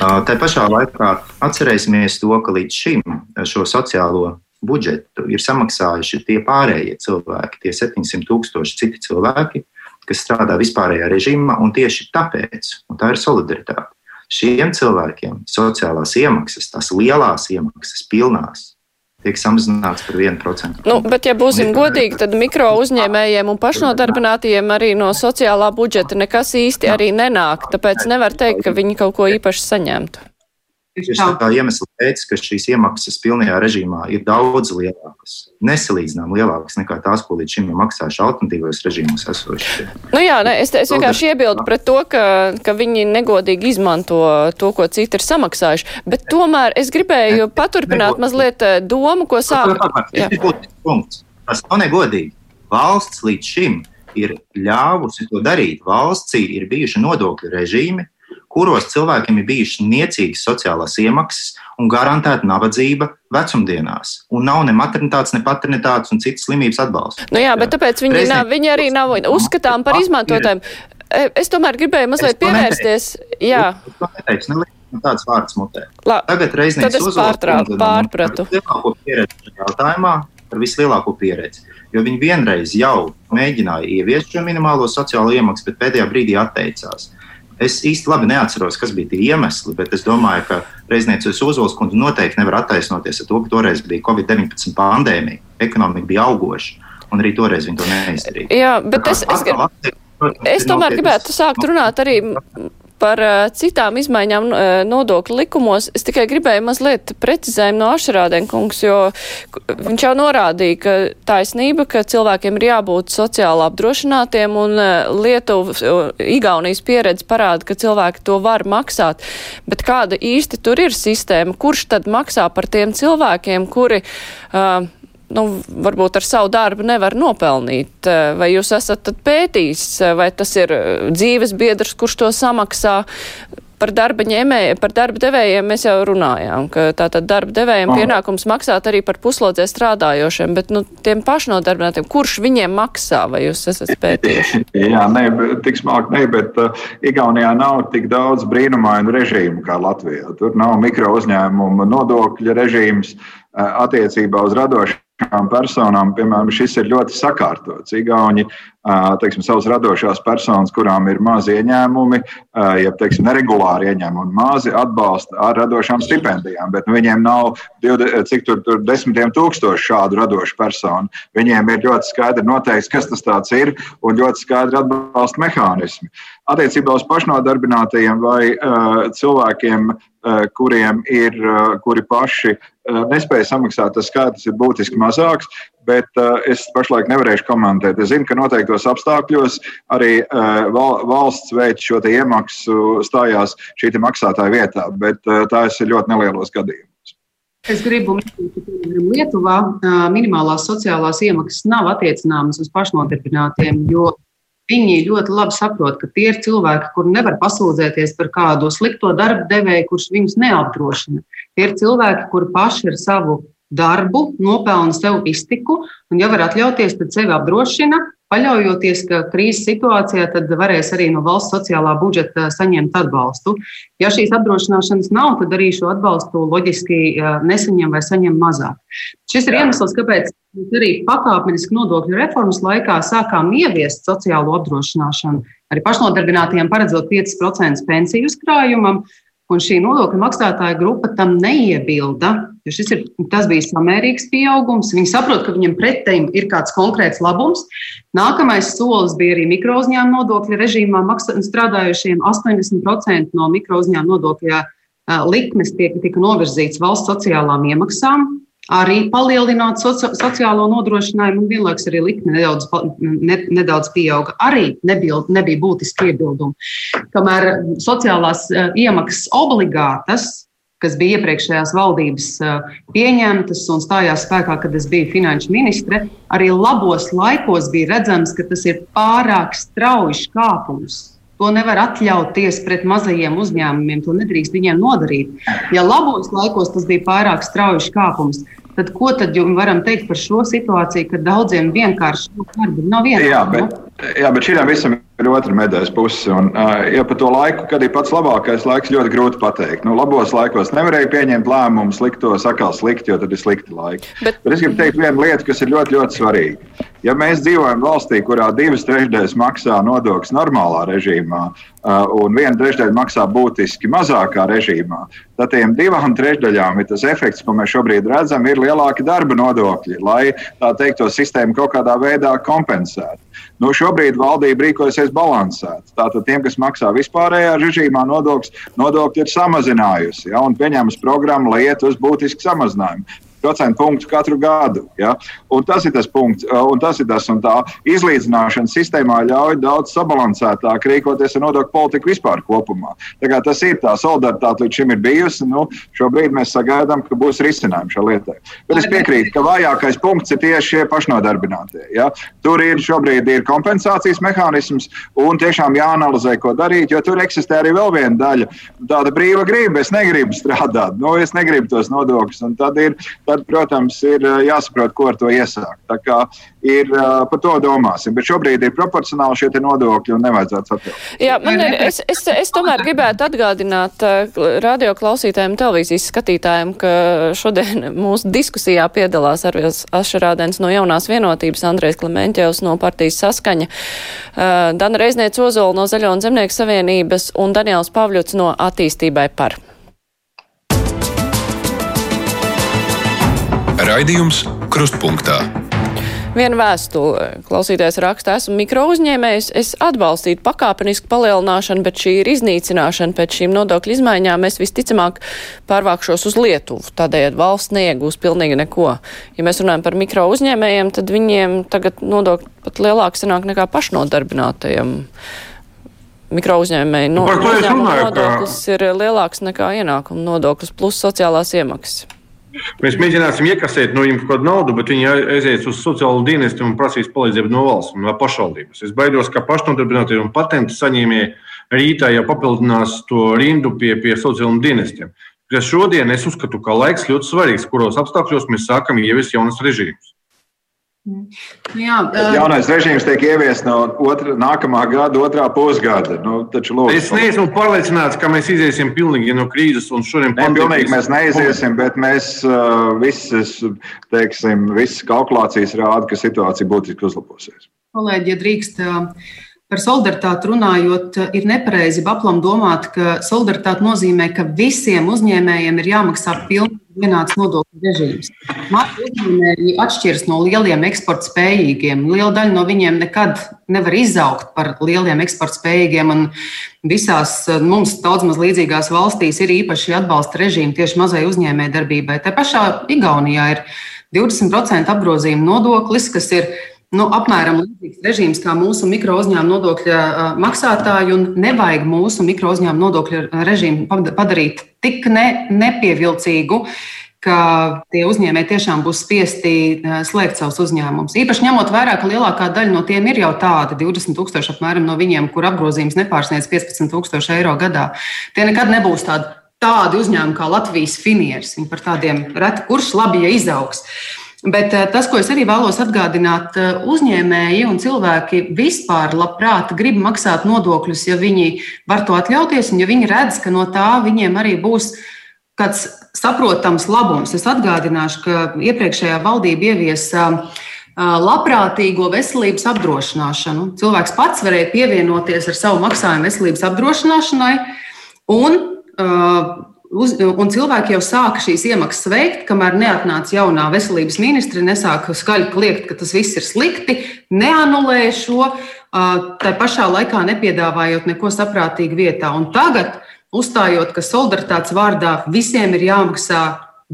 Tā pašā laikā atcerēsimies to, ka līdz šim šo sociālo budžetu ir samaksājuši tie pārējie cilvēki, tie 700 tūkstoši citi cilvēki, kas strādā vispārējā režīmā, un tieši tāpēc, un tā ir solidaritāte, šiem cilvēkiem sociālās iemaksas, tās lielās iemaksas, pilnās, tiek samazināts par 1%. Nu, bet, ja būsim godīgi, tad mikro uzņēmējiem un pašnodarbinātiem arī no sociālā budžeta nekas īsti arī nenāk. Tāpēc nevar teikt, ka viņi kaut ko īpaši saņemtu. Tieši tā iemesla pēc, ka šīs iemaksas pilnajā režīmā ir daudz lielākas, nesalīdzinām lielākas nekā tās, ko līdz šim ir maksājuši alternatīvos režīmos esošie. Nu jā, ne, es, es vienkārši iebildu pret to, ka, ka viņi negodīgi izmanto to, ko citi ir samaksājuši, bet tomēr es gribēju ne, paturpināt mazliet eh, domu, ko sāk. Tas nav negodīgi. Valsts līdz šim ir ļāvusi to darīt. Valstī ir bijuši nodokļu režīmi, kuros cilvēkiem ir bijušas niecīgas sociālās iemaksas un garantēta nabadzība vecumdienās. Un nav ne maternitātes, ne paternitātes un citas slimības atbalsta. Nu jā, bet tāpēc viņi, Reizniek... nav, viņi arī nav uzskatām par izmantotājiem. E, es tomēr gribēju mazliet pievērsties. Jā. Es tāds vārds mutē. La, Tagad reiznieks uzmanību pārpratu. Lielāko pieredzi jautājumā par vislielāko pieredzi. Jo viņi vienreiz jau mēģināja ieviest šo minimālo sociālo iemaksu, bet pēdējā brīdī atteicās. Es īsti labi neatceros, kas bija tie iemesli, bet es domāju, ka reizniecības uzvalsts kundze noteikti nevar attaisnoties ar to, ka toreiz bija Covid-19 pandēmija, ekonomika bija augoša, un arī toreiz viņi to neizdarīja. Jā, bet es, es, es, es tomēr gribētu sākt runāt arī par uh, citām izmaiņām uh, nodokļu likumos. Es tikai gribēju mazliet precizējumu no Ašrādēnkungs, jo viņš jau norādīja, ka taisnība, ka cilvēkiem ir jābūt sociāli apdrošinātiem un uh, Lietuvas, Igaunijas pieredze parāda, ka cilvēki to var maksāt. Bet kāda īsti tur ir sistēma? Kurš tad maksā par tiem cilvēkiem, kuri uh, nu, varbūt ar savu darbu nevar nopelnīt. Eh, vai jūs esat pētījis, eh, vai tas ir eh, dzīves biedrs, kurš to samaksā? Par darba ņēmēju, par darba devējiem mēs jau runājām, ka tātad darba devējiem pienākums maksāt arī par puslodzē strādājošiem, bet nu, tiem pašnodarbinātiem, kurš viņiem maksā, vai jūs esat pētījuši? Jā, nē, tik smalki, nē, bet uh, Igaunijā nav tik daudz brīnumainu režīmu kā Latvijā. Tur nav mikro uzņēmumu nodokļa režīms uh, attiecībā uz radošiem radošām personām, piemēram, šis ir ļoti sakārtots. Igauni teiksim, savas radošās personas, kurām ir mazi ieņēmumi, ja teiksim, neregulāri ieņēmumi, mazi atbalsta ar radošām stipendijām, bet nu, viņiem nav cik tur, tur desmitiem tūkstoši šādu radošu personu. Viņiem ir ļoti skaidri noteikts, kas tas ir, un ļoti skaidri atbalsta mehānismi. Attiecībā uz pašnodarbinātajiem vai uh, cilvēkiem, uh, kuriem ir, uh, kuri paši uh, nespēja samaksāt, tas skaitlis ir būtiski mazāks bet uh, es pašlaik nevarēšu komentēt. Es zinu, ka noteiktos apstākļos arī uh, val, valsts veids šo iemaksu stājās šī maksātāja vietā, bet uh, tās ir ļoti nelielos gadījumos. Es gribu minēt, ka Lietuvā minimālās sociālās iemaksas nav attiecināmas uz pašnodarbinātiem, jo viņi ļoti labi saprot, ka tie ir cilvēki, kuri nevar pasūdzēties par kādu slikto darba devēju, kurš viņus neapdrošina. Tie ir cilvēki, kuri paši ar savu darbu, nopelna sev iztiku, un, ja var atļauties, tad sevi apdrošina, paļaujoties, ka krīzes situācijā tad varēs arī no valsts sociālā budžeta saņemt atbalstu. Ja šīs apdrošināšanas nav, tad arī šo atbalstu loģiski nesaņem vai saņem mazāk. Šis ir iemesls, kāpēc mēs arī pakāpeniski nodokļu reformas laikā sākām ieviest sociālo apdrošināšanu. Arī pašnodarbinātiem paredzot 5% pensiju uzkrājumam, Un šī nodokļu maksātāja grupa tam neiebilda, jo šis ir, tas bija samērīgs pieaugums. Viņi saprot, ka viņam pretēji ir kāds konkrēts labums. Nākamais solis bija arī mikrouzņēmuma nodokļa režīmā strādājušiem 80% no mikrouzņēmuma nodokļa likmes tiek, tika novirzīts valsts sociālām iemaksām arī palielināt soci sociālo nodrošinājumu, un vienlaikus arī likme nedaudz, ne, nedaudz pieauga. Arī nebija, nebija būtiski iebildumi. Kamēr sociālās iemaksas obligātas, kas bija iepriekšējās valdības eh, pieņemtas un stājās spēkā, kad es biju finanšu ministre, arī labos laikos bija redzams, ka tas ir pārāk strauji kāpums. To nevar atļauties pret mazajiem uzņēmumiem. To nedrīkst viņiem nodarīt. Ja labos laikos tas bija pārāk strauji kāpums, Tad ko tad varam teikt par šo situāciju, ka daudziem vienkārši darba nav vienkārši? Jā, bet, jā, bet šim visam ir otra medaļas puse. Un, ja par to laiku, kad ir pats labākais laiks, ļoti grūti pateikt. Nu, labos laikos nevarēja pieņemt lēmumu, slikto sakal slikti, jo tad ir slikti laiki. Bet, bet es gribu teikt vienu lietu, kas ir ļoti, ļoti svarīga. Ja mēs dzīvojam valstī, kurā divas trešdaļas maksā nodokļus normālā režīmā, un viena trešdaļa maksā būtiski mazākā režīmā, tad tiem divām trešdaļām ir tas efekts, ko mēs šobrīd redzam, ir lielāki darba nodokļi, lai tā teikt, to sistēmu kaut kādā veidā kompensētu. Nu, šobrīd valdība rīkojasies balansēti. Tātad tiem, kas maksā vispārējā režīmā nodokļus, nodokļi ir samazinājusi ja, un pieņēmusi programmu, lai iet uz būtisku samazinājumu procentu punktu katru gadu. Ja? Un tas ir tas punkts, un tas ir tas, izlīdzināšanas sistēmā ļauj daudz sabalansētāk rīkoties ar nodokļu politiku vispār kopumā. Tas ir tā solidaritāte līdz šim ir bijusi. Nu, šobrīd mēs sagaidām, ka būs risinājumi šai lietai. Bet es piekrītu, ka vājākais punkts ir tieši šie pašnodarbinātie. Ja? Tur ir šobrīd ir kompensācijas mehānisms, un tiešām jāanalizē, ko darīt, jo tur eksistē arī vēl viena daļa. Tāda brīva griba, es negribu strādāt, nu, es negribu tos nodokļus. Tad ir tad, protams, ir eh, jāsaprot, ko ar to iesākt. Tā kā ir eh, par to domāsim. Bet šobrīd ir proporcionāli šie nodokļi un nevajadzētu saprokt. Jā, man ir, es, es, es tomēr gribētu atgādināt eh, radio klausītājiem, televīzijas skatītājiem, ka šodien mūsu diskusijā piedalās Arvils Ašarādens no jaunās vienotības, Andrejs Klementjevs no partijas saskaņa, Dana Reizniec Ozola no Zaļo un Zemnieku savienības un Daniels Pavļuts no attīstībai par. Raidījums Krustpunktā. Viena vēstule klausītājs raksta, esmu mikro uzņēmējs, es atbalstītu pakāpenisku palielināšanu, bet šī ir iznīcināšana pēc šīm nodokļu izmaiņām. Es visticamāk pārvākšos uz Lietuvu, tādējādi valsts neiegūs pilnīgi neko. Ja mēs runājam par mikro uzņēmējiem, tad viņiem tagad nodokļi pat lielāk sanāk nekā pašnodarbinātajiem mikro uzņēmēji. No, nodoklis ka... ir lielāks nekā ienākuma nodoklis plus sociālās iemaksas. Mēs mēģināsim iekasēt no kaut kādu naudu, bet viņi aizies uz sociālo dienestu un prasīs palīdzību no valsts un no pašvaldības. Es baidos, ka pašnodarbinātie un patentu saņēmēji rītā jau papildinās to rindu pie, pie sociālajiem dienestiem. Kas šodien es uzskatu, ka laiks ļoti svarīgs, kuros apstākļos mēs sākam ieviest jaunas režīmus. Jā, Jaunais režīms tiek ieviests no otra, nākamā gada, otrā pusgada. Nu, lūdzu, es neesmu pārliecināts, ka mēs iziesim pilnīgi no krīzes. Šodien ne, pilnīgi mēs neiziesim, bet mēs uh, visas, teiksim, visas kalkulācijas rāda, ka situācija būtiski uzlabosies. Kolēģi, ja drīkst. Uh, Par solidaritāti runājot, ir nepareizi aplam domāt, ka solidaritāte nozīmē, ka visiem uzņēmējiem ir jāmaksā pilnīgi vienāds nodokļu režīms. Mazi uzņēmēji atšķiras no lieliem eksporta spējīgiem. Liela daļa no viņiem nekad nevar izaugt par lieliem eksporta spējīgiem. Visās mums daudz maz līdzīgās valstīs ir īpaši atbalsta režīmi tieši mazai uzņēmējdarbībai. Tā pašā Igaunijā ir 20% apgrozījuma nodoklis, kas ir nu, apmēram līdzīgs režīms kā mūsu mikro uzņēmuma nodokļa maksātāji, un nevajag mūsu mikro uzņēmuma nodokļa režīmu padarīt tik ne, nepievilcīgu. Ka tie uzņēmēji tiešām būs spiesti slēgt savus uzņēmumus. Īpaši ņemot vērā, ka lielākā daļa no tiem ir jau tādi 20,000 apmēram no viņiem, kur apgrozījums nepārsniedz 15,000 eiro gadā. Tie nekad nebūs tādi, tādi uzņēmumi kā Latvijas finieris. Viņi par tādiem reti kurš labi ja izaugs. Uh, Bet eh, tas, ko es arī vēlos atgādināt, eh, uzņēmēji un cilvēki vispār labprāt grib maksāt nodokļus, ja viņi var to atļauties, un ja viņi redz, ka no tā viņiem arī būs kāds saprotams labums. Es atgādināšu, ka iepriekšējā valdība ieviesa eh, labprātīgo veselības apdrošināšanu. Cilvēks pats varēja pievienoties ar savu maksājumu veselības apdrošināšanai, un Uz, un cilvēki jau sāka šīs iemaksas veikt, kamēr neatnāca jaunā veselības ministra, nesāka skaļi kliegt, ka tas viss ir slikti, neanulēja šo, tā pašā laikā nepiedāvājot neko saprātīgu vietā. Un tagad, uzstājot, ka solidaritātes vārdā visiem ir jāmaksā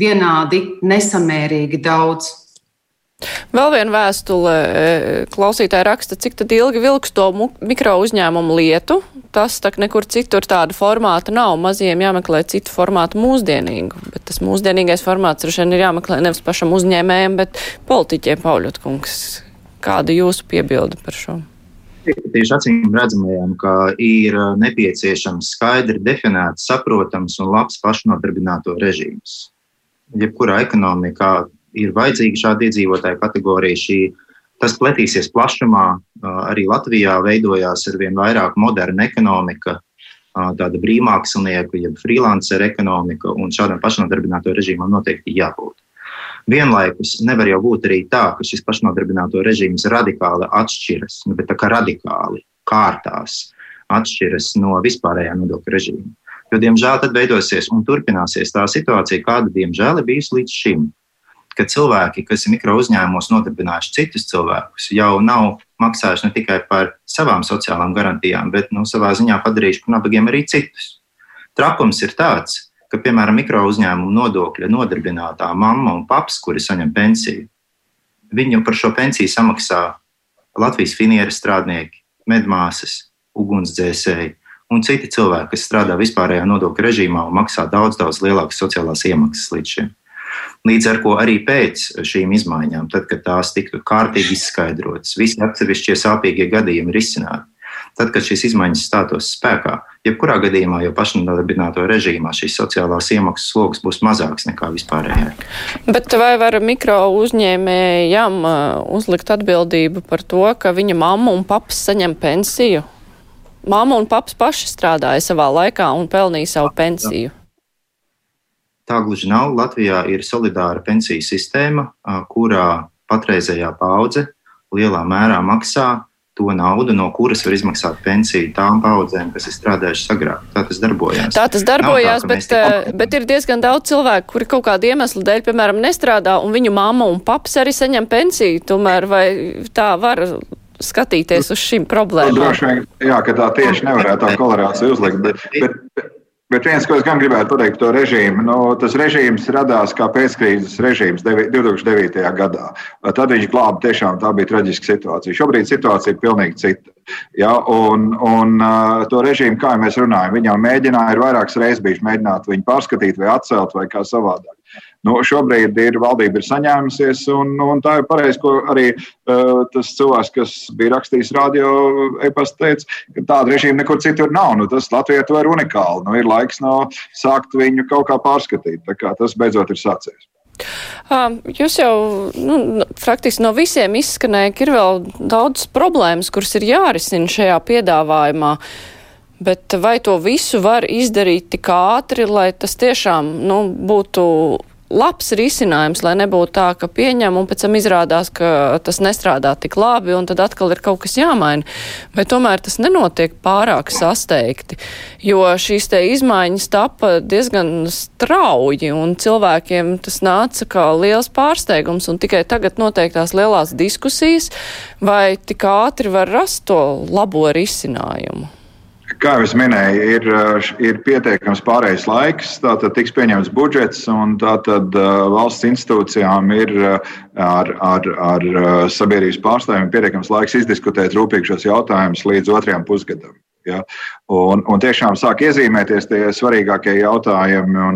vienādi nesamērīgi daudz. Vēl viena vēstule e, klausītāja raksta, cik ilgi vilks to mikro uzņēmumu lietu. Tas tak nekur citur tāda formāta nav. Maziem jāmeklē citu formātu mūsdienīgu. Bet tas mūsdienīgais formāts droši vien ir jāmeklē nevis pašam uzņēmējiem, bet politiķiem, Pauļot kungs. Kāda jūsu piebilda par šo? Tieši acīm redzamajām, ka ir nepieciešams skaidri definēts, saprotams un labs pašnodarbināto režīms. Jebkurā ekonomikā ir vajadzīga šāda iedzīvotāja kategorija. Šī, tas pletīsies plašumā. Arī Latvijā veidojās ar vien vairāk moderna ekonomika, tāda brīvmākslinieku, jeb freelancer ekonomika, un šādam pašnodarbināto režīmam noteikti jābūt. Vienlaikus nevar jau būt arī tā, ka šis pašnodarbināto režīms radikāli atšķiras, nu, bet tā kā radikāli kārtās atšķiras no vispārējā nodokļu režīma. Jo, diemžēl, tad veidosies un turpināsies tā situācija, kāda, diemžēl, ir bijusi līdz šim ka cilvēki, kas ir mikro uzņēmumos nodarbinājuši citus cilvēkus, jau nav maksājuši ne tikai par savām sociālām garantijām, bet nu, savā ziņā padarījuši par nabagiem arī citus. Trakums ir tāds, ka, piemēram, mikro uzņēmumu nodokļa nodarbinātā mamma un paps, kuri saņem pensiju, viņu par šo pensiju samaksā Latvijas finieru strādnieki, medmāsas, ugunsdzēsēji un citi cilvēki, kas strādā vispārējā nodokļu režīmā un maksā daudz, daudz lielākas sociālās iemaksas līdz šim. Līdz ar to arī pēc šīm izmaiņām, tad, kad tās tiktu kārtīgi izskaidrotas, visi atsevišķie sāpīgie gadījumi ir izcināti. Tad, kad šīs izmaiņas stātos spēkā, jebkurā gadījumā, jau pašnodarbināto režīmā šīs sociālās iemaksas sloks būs mazāks nekā vispārējā. Bet vai var mikro uzņēmējam uh, uzlikt atbildību par to, ka viņa mamma un paps saņem pensiju? Māma un paps paši strādāja savā laikā un pelnīja savu pensiju. Jā. Tā gluži nav. Latvijā ir solidāra pensiju sistēma, kurā patreizējā paudze lielā mērā maksā to naudu, no kuras var izmaksāt pensiju tām paudzēm, kas ir strādājušas agrāk. Tā tas darbojās. Tā tas darbojās, tā, bet, tik... bet ir diezgan daudz cilvēku, kuri kaut kādu iemeslu dēļ, piemēram, nestrādā, un viņu mamma un paps arī saņem pensiju. Tomēr vai tā var skatīties uz šīm problēmām? Droši vien, jā, ka tā tieši nevarētu tā korelācija uzlikt, bet, bet, Bet viens, ko es gan gribētu pateikt par to režīmu, nu, tas režīms radās kā pēckrīzes režīms 2009. gadā. Tad viņš glāba tiešām tā bija traģiska situācija. Šobrīd situācija ir pilnīgi cita. Ja, un, un to režīmu, kā mēs runājam, viņam mēģināja, ir vairākas reizes bijuši mēģināt viņu pārskatīt vai atcelt vai kā savādāk. Nu, šobrīd ir valdība ir saņēmusies, un, un tā ir pareizi, ko arī uh, tas cilvēks, kas bija rakstījis radio e-pasta, teica, ka tāda režīma nekur citur nav. Nu, tas Latvijā to ir unikāli. Nu, ir laiks no sākt viņu kaut kā pārskatīt. Kā tas beidzot ir sācies. Jūs jau nu, faktiski no visiem izskanēja, ka ir vēl daudz problēmas, kuras ir jārisina šajā piedāvājumā. Bet vai to visu var izdarīt tik ātri, lai tas tiešām nu, būtu labs risinājums, lai nebūtu tā, ka pieņem un pēc tam izrādās, ka tas nestrādā tik labi un tad atkal ir kaut kas jāmaina. Vai tomēr tas nenotiek pārāk sasteigti, jo šīs te izmaiņas tapa diezgan strauji un cilvēkiem tas nāca kā liels pārsteigums un tikai tagad noteiktās lielās diskusijas, vai tik ātri var rast to labo risinājumu. Kā jau minēju, ir, ir pietiekams pārējais laiks, tātad tiks pieņemts budžets, un tātad uh, valsts institūcijām ir uh, ar, ar, ar sabiedrības pārstāvjiem pietiekams laiks izdiskutēt rūpīgi šos jautājumus līdz otrajam pusgadam. Ja? Un, un tiešām sāk iezīmēties tie svarīgākie jautājumi.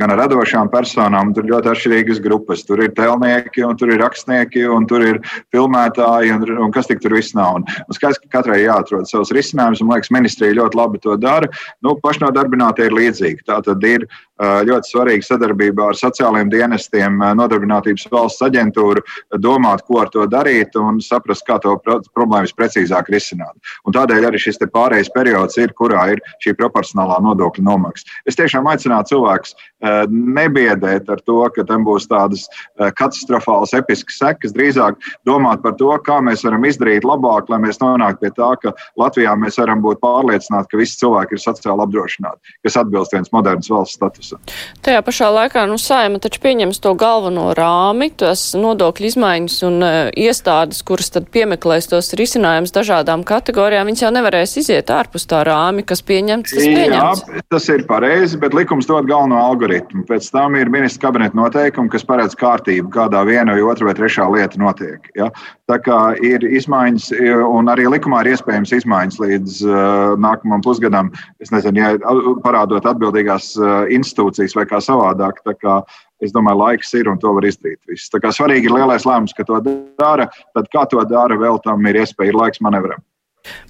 Gan ar radošām personām, tur ļoti atšķirīgas grupas. Tur ir telnieki, un tur ir rakstnieki, un tur ir filmētāji, un, un kas tik tur viss nav. Un, un skaidrs, ka katrai jāatrod savs risinājums, un man liekas, ministrija ļoti labi to dara. Nu, pašnodarbinātie ir līdzīgi. Tā tad ir ļoti svarīga sadarbība ar sociālajiem dienestiem, nodarbinātības valsts aģentūru, domāt, ko ar to darīt un saprast, kā to problēmu visprecīzāk risināt. Un tādēļ arī šis pārējais periods ir, kurā ir šī proporcionālā nodokļa nomaksa. Es tiešām aicinātu cilvēkus nebiedēt ar to, ka tam būs tādas katastrofālas, episkas sekas. Drīzāk domāt par to, kā mēs varam izdarīt labāk, lai mēs nonāktu pie tā, ka Latvijā mēs varam būt pārliecināti, ka visi cilvēki ir sociāli apdrošināti, kas atbilst viens moderns valsts statusam. Tajā pašā laikā, nu, saima taču pieņems to galveno rāmi, tas nodokļu izmaiņas un uh, iestādes, kuras tad piemeklēs tos risinājumus dažādām kategorijām, viņas jau nevarēs iziet ārpus ārpus tā rāmi, kas pieņemts. Tas, pieņemts. Jā, tas ir pareizi, bet likums dod galveno algoritmu. Pēc tam ir ministra kabineta noteikumi, kas paredz kārtību, kādā viena vai otra vai trešā lieta notiek. Ja? Tā kā ir izmaiņas, un arī likumā ir iespējams izmaiņas līdz uh, nākamajam pusgadam, es nezinu, ja parādot atbildīgās uh, institūcijas vai kā savādāk. Kā es domāju, laiks ir un to var izdarīt. Viss. Tā kā svarīgi ir lielais lēmums, ka to dara, tad kā to dara, vēl tam ir iespēja, ir laiks manevram.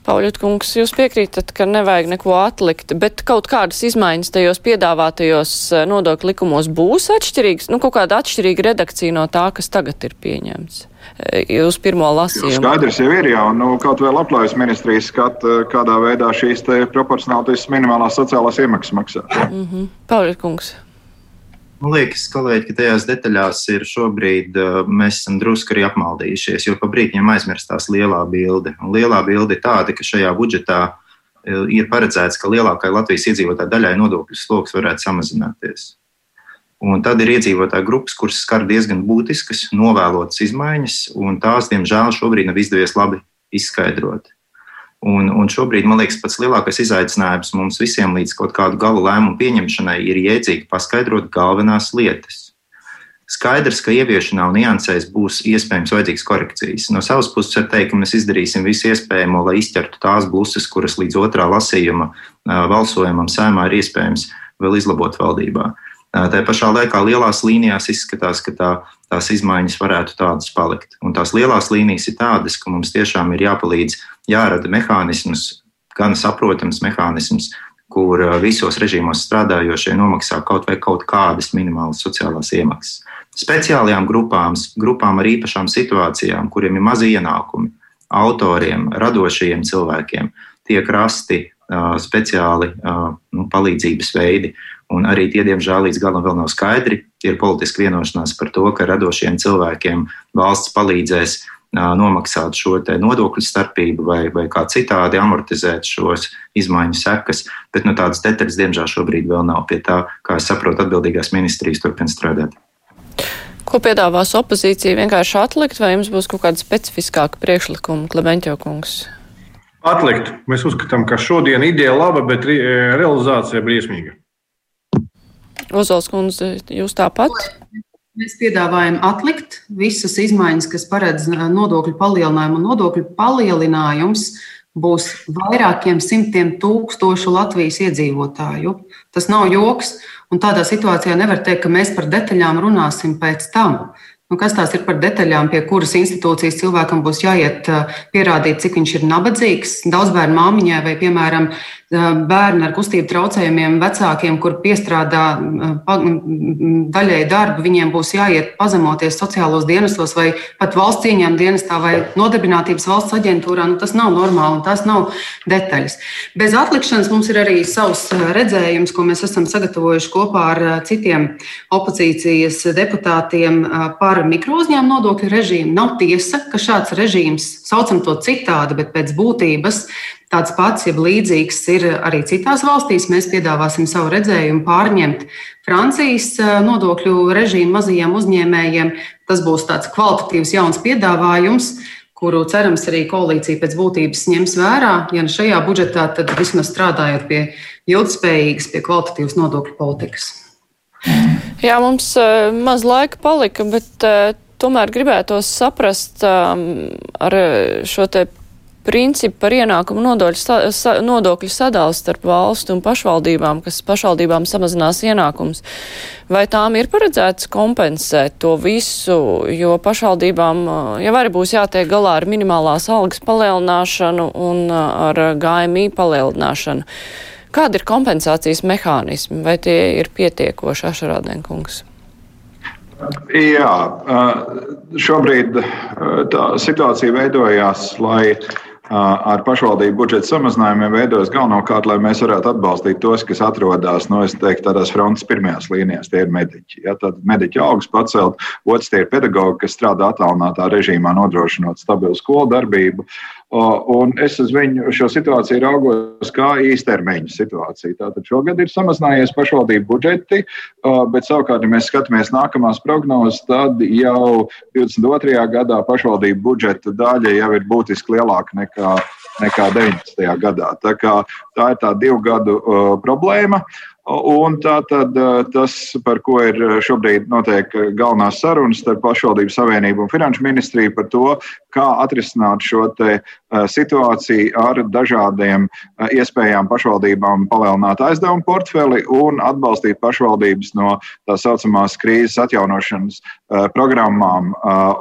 Pauļot kungs, jūs piekrītat, ka nevajag neko atlikt, bet kaut kādas izmaiņas tajos piedāvātajos eh, nodokļu likumos būs atšķirīgas, nu kaut kāda atšķirīga redakcija no tā, kas tagad ir pieņemts eh, uz pirmo lasījumu. Skaidrs jau ir, jau nu, kaut vēl aplaujas ministrijas skata, kādā veidā šīs proporcionālitātes minimālās sociālās iemaksas maksā. Mm -hmm. Pauļot kungs. Man liekas, kolēģi, ka tajās detaļās ir šobrīd uh, mēs esam drusku arī apmaldījušies, jo pa brīdim aizmirstās lielā bilde. Un lielā bilde ir tāda, ka šajā budžetā uh, ir paredzēts, ka lielākai Latvijas iedzīvotāju daļai nodokļu sloks varētu samazināties. Un tad ir iedzīvotāju grupas, kuras skar diezgan būtiskas, novēlotas izmaiņas, un tās, diemžēl, šobrīd nav izdevies labi izskaidrot. Un, un šobrīd, man liekas, pats lielākais izaicinājums mums visiem līdz kaut kādu galu lēmumu pieņemšanai ir iedzīgi paskaidrot galvenās lietas. Skaidrs, ka ieviešanā un niansēs būs iespējams vajadzīgas korekcijas. No savas puses var teikt, ka mēs izdarīsim visu iespējamo, lai izķertu tās bluses, kuras līdz otrā lasījuma balsojumam sēmā ir iespējams vēl izlabot valdībā. Tā pašā laikā lielās līnijās izskatās, ka tā, tās izmaiņas varētu tādas palikt. Un tās lielās līnijas ir tādas, ka mums tiešām ir jāpalīdz, jārada mehānisms, gan saprotams mehānisms, kur visos režīmos strādājošie nomaksā kaut vai kaut kādas minimālas sociālās iemaksas. Speciālajām grupām, grupām ar īpašām situācijām, kuriem ir mazi ienākumi, autoriem, radošajiem cilvēkiem, tiek rasti uh, speciāli uh, nu, palīdzības veidi. Un arī tie, diemžēl, līdz galam vēl nav skaidri. Ir politiska vienošanās par to, ka radošiem cilvēkiem valsts palīdzēs nomaksāt šo nodokļu starpību vai, vai kā citādi amortizēt šos izmaiņu sekas. Bet nu, tādas detaļas, diemžēl, šobrīd vēl nav. Pie tā, kā es saprotu, atbildīgās ministrijas turpina strādāt. Ko piedāvās opozīcija? Vienkārši atlikt, vai jums būs kaut kāda specifiskāka priekšlikuma, Klementjo kungs? Atlikt. Mēs uzskatām, ka šodien ideja laba, bet realizācija briesmīga. Ozols kundze, jūs tāpat? Mēs piedāvājam atlikt visas izmaiņas, kas paredz nodokļu palielinājumu. Nodokļu palielinājums būs vairākiem simtiem tūkstošu Latvijas iedzīvotāju. Tas nav joks, un tādā situācijā nevar teikt, ka mēs par detaļām runāsim pēc tam. Nu, kas tās ir par detaļām, pie kuras institūcijas cilvēkam būs jāiet pierādīt, cik viņš ir nabadzīgs, daudz bērnu māmiņai vai, piemēram, bērni ar kustību traucējumiem, vecākiem, kur piestrādā daļai darbu, viņiem būs jāiet pazemoties sociālos dienestos vai pat valsts cieņām dienestā vai nodarbinātības valsts aģentūrā. Nu, tas nav normāli un tas nav detaļas. Bez atlikšanas mums ir arī savs redzējums, ko mēs esam sagatavojuši kopā ar citiem opozīcijas deputātiem par par mikrouzņēmumu nodokļu režīmu. Nav tiesa, ka šāds režīms, saucam to citādi, bet pēc būtības tāds pats, jeb līdzīgs ir arī citās valstīs. Mēs piedāvāsim savu redzējumu pārņemt Francijas nodokļu režīmu mazajiem uzņēmējiem. Tas būs tāds kvalitatīvs jauns piedāvājums kuru cerams arī koalīcija pēc būtības ņems vērā. Ja ne šajā budžetā, tad vismaz strādājot pie ilgspējīgas, pie kvalitatīvas nodokļu politikas. Jā, mums uh, maz laika palika, bet uh, tomēr gribētos saprast um, ar šo te principu par ienākumu nodokļu, sa, sa, nodokļu sadali starp valstu un pašvaldībām, kas pašvaldībām samazinās ienākums. Vai tām ir paredzēts kompensēt to visu, jo pašvaldībām jau arī būs jātiek galā ar minimālās algas palielināšanu un ar GMI palielināšanu? Kāda ir kompensācijas mehānismi, vai tie ir pietiekoši, Ašarādēnkungs? Jā, šobrīd tā situācija veidojās, lai ar pašvaldību budžeta samazinājumiem veidojas galvenokārt, lai mēs varētu atbalstīt tos, kas atrodas nu, teiktu, tādās frontes pirmajās līnijās. Tie ir mediķi. Ja, tad mediķu augs pacelt, otrs tie ir pedagogi, kas strādā attālinātā režīmā, nodrošinot stabilu skolu darbību. Uh, Un es uz viņu šo situāciju raugos kā īstermiņa situāciju. Tātad šogad ir samazinājies pašvaldību budžeti, bet savukārt, ja mēs skatāmies nākamās prognozes, tad jau 22. gadā pašvaldību budžeta daļa jau ir būtiski lielāka nekā, nekā 19. gadā. Tā, tā ir tā divu gadu uh, problēma. Un tā tad tas, par ko ir šobrīd notiek galvenās sarunas starp pašvaldību savienību un finanšu ministriju par to, kā atrisināt šo situāciju ar dažādiem iespējām pašvaldībām palielināt aizdevumu portfeli un atbalstīt pašvaldības no tā saucamās krīzes atjaunošanas programmām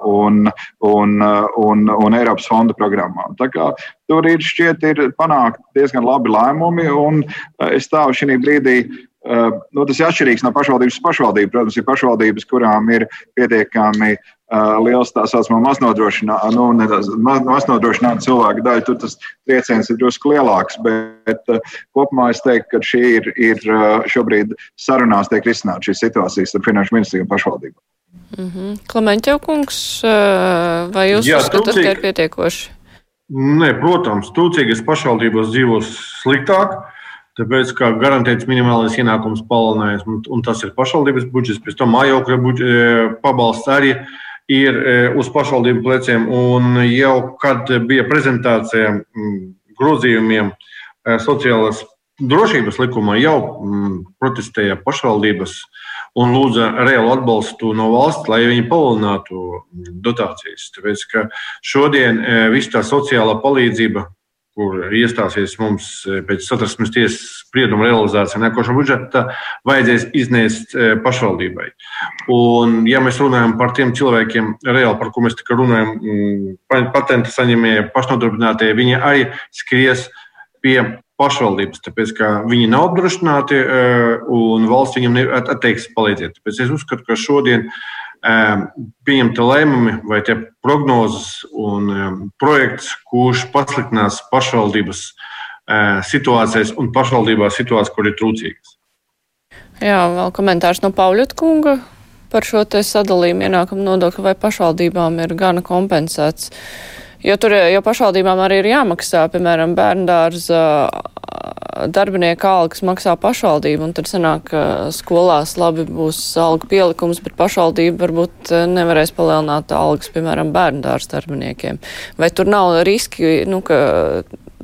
un, un, un, un Eiropas fonda programmām. Tā kā Tur ir šķiet, ir panākt diezgan labi lēmumi, un es stāvu šī brīdī Uh, nu, tas ir atšķirīgs no pašvaldības pašvaldības. Protams, ir pašvaldības, kurām ir pietiekami uh, liels tā saucamā maznodrošināta nu, maznodrošināt cilvēku daļa. Tur tas trieciens ir drusku lielāks, bet uh, kopumā es teiktu, ka šī ir, ir šobrīd sarunās tiek risināta šīs situācijas ar finanšu ministriju un pašvaldību. Mm -hmm. Klemenķev kungs, vai jūs Jā, uzskatāt, ka ir pietiekoši? Nē, protams, trūcīgas pašvaldības dzīvos sliktāk. Tāpēc, kā garantēts minimālais ienākums palielinājums, un, un tas ir pašvaldības budžets, pēc tam mājokļa e, pabalsts arī ir e, uz pašvaldību pleciem. Un jau kad bija prezentācija grozījumiem e, sociālās drošības likumā, jau protestēja pašvaldības un lūdza reālu atbalstu no valsts, lai viņi palielinātu dotācijas. Tāpēc, ka šodien viss tā sociālā palīdzība kur iestāsies mums e, pēc satversmes tiesas sprieduma realizācija nākošā budžeta, vajadzēs iznēst e, pašvaldībai. Un, ja mēs runājam par tiem cilvēkiem, reāli, par ko mēs tikā runājam, mm, patenta saņēmēji, pašnodarbinātie, viņi arī skries pie pašvaldības, tāpēc ka viņi nav apdrošināti e, un valsts viņam atteiks palīdzēt. Tāpēc es uzskatu, ka šodien uh, pieņemti lēmumi vai tie prognozes un projekts, kurš pasliktinās pašvaldības situācijas un pašvaldībā situācijas, kur ir trūcīgas. Jā, vēl komentārs no Pauļot kunga par šo sadalījumu ienākumu nodokli vai pašvaldībām ir gana kompensēts. Jo tur jau pašvaldībām arī ir jāmaksā, piemēram, bērndārza darbinieka algas maksā pašvaldība, un tad sanāk, ka skolās labi būs alga pielikums, bet pašvaldība varbūt eh, nevarēs palielināt algas, piemēram, bērndārs darbiniekiem. Vai tur nav riski, nu, ka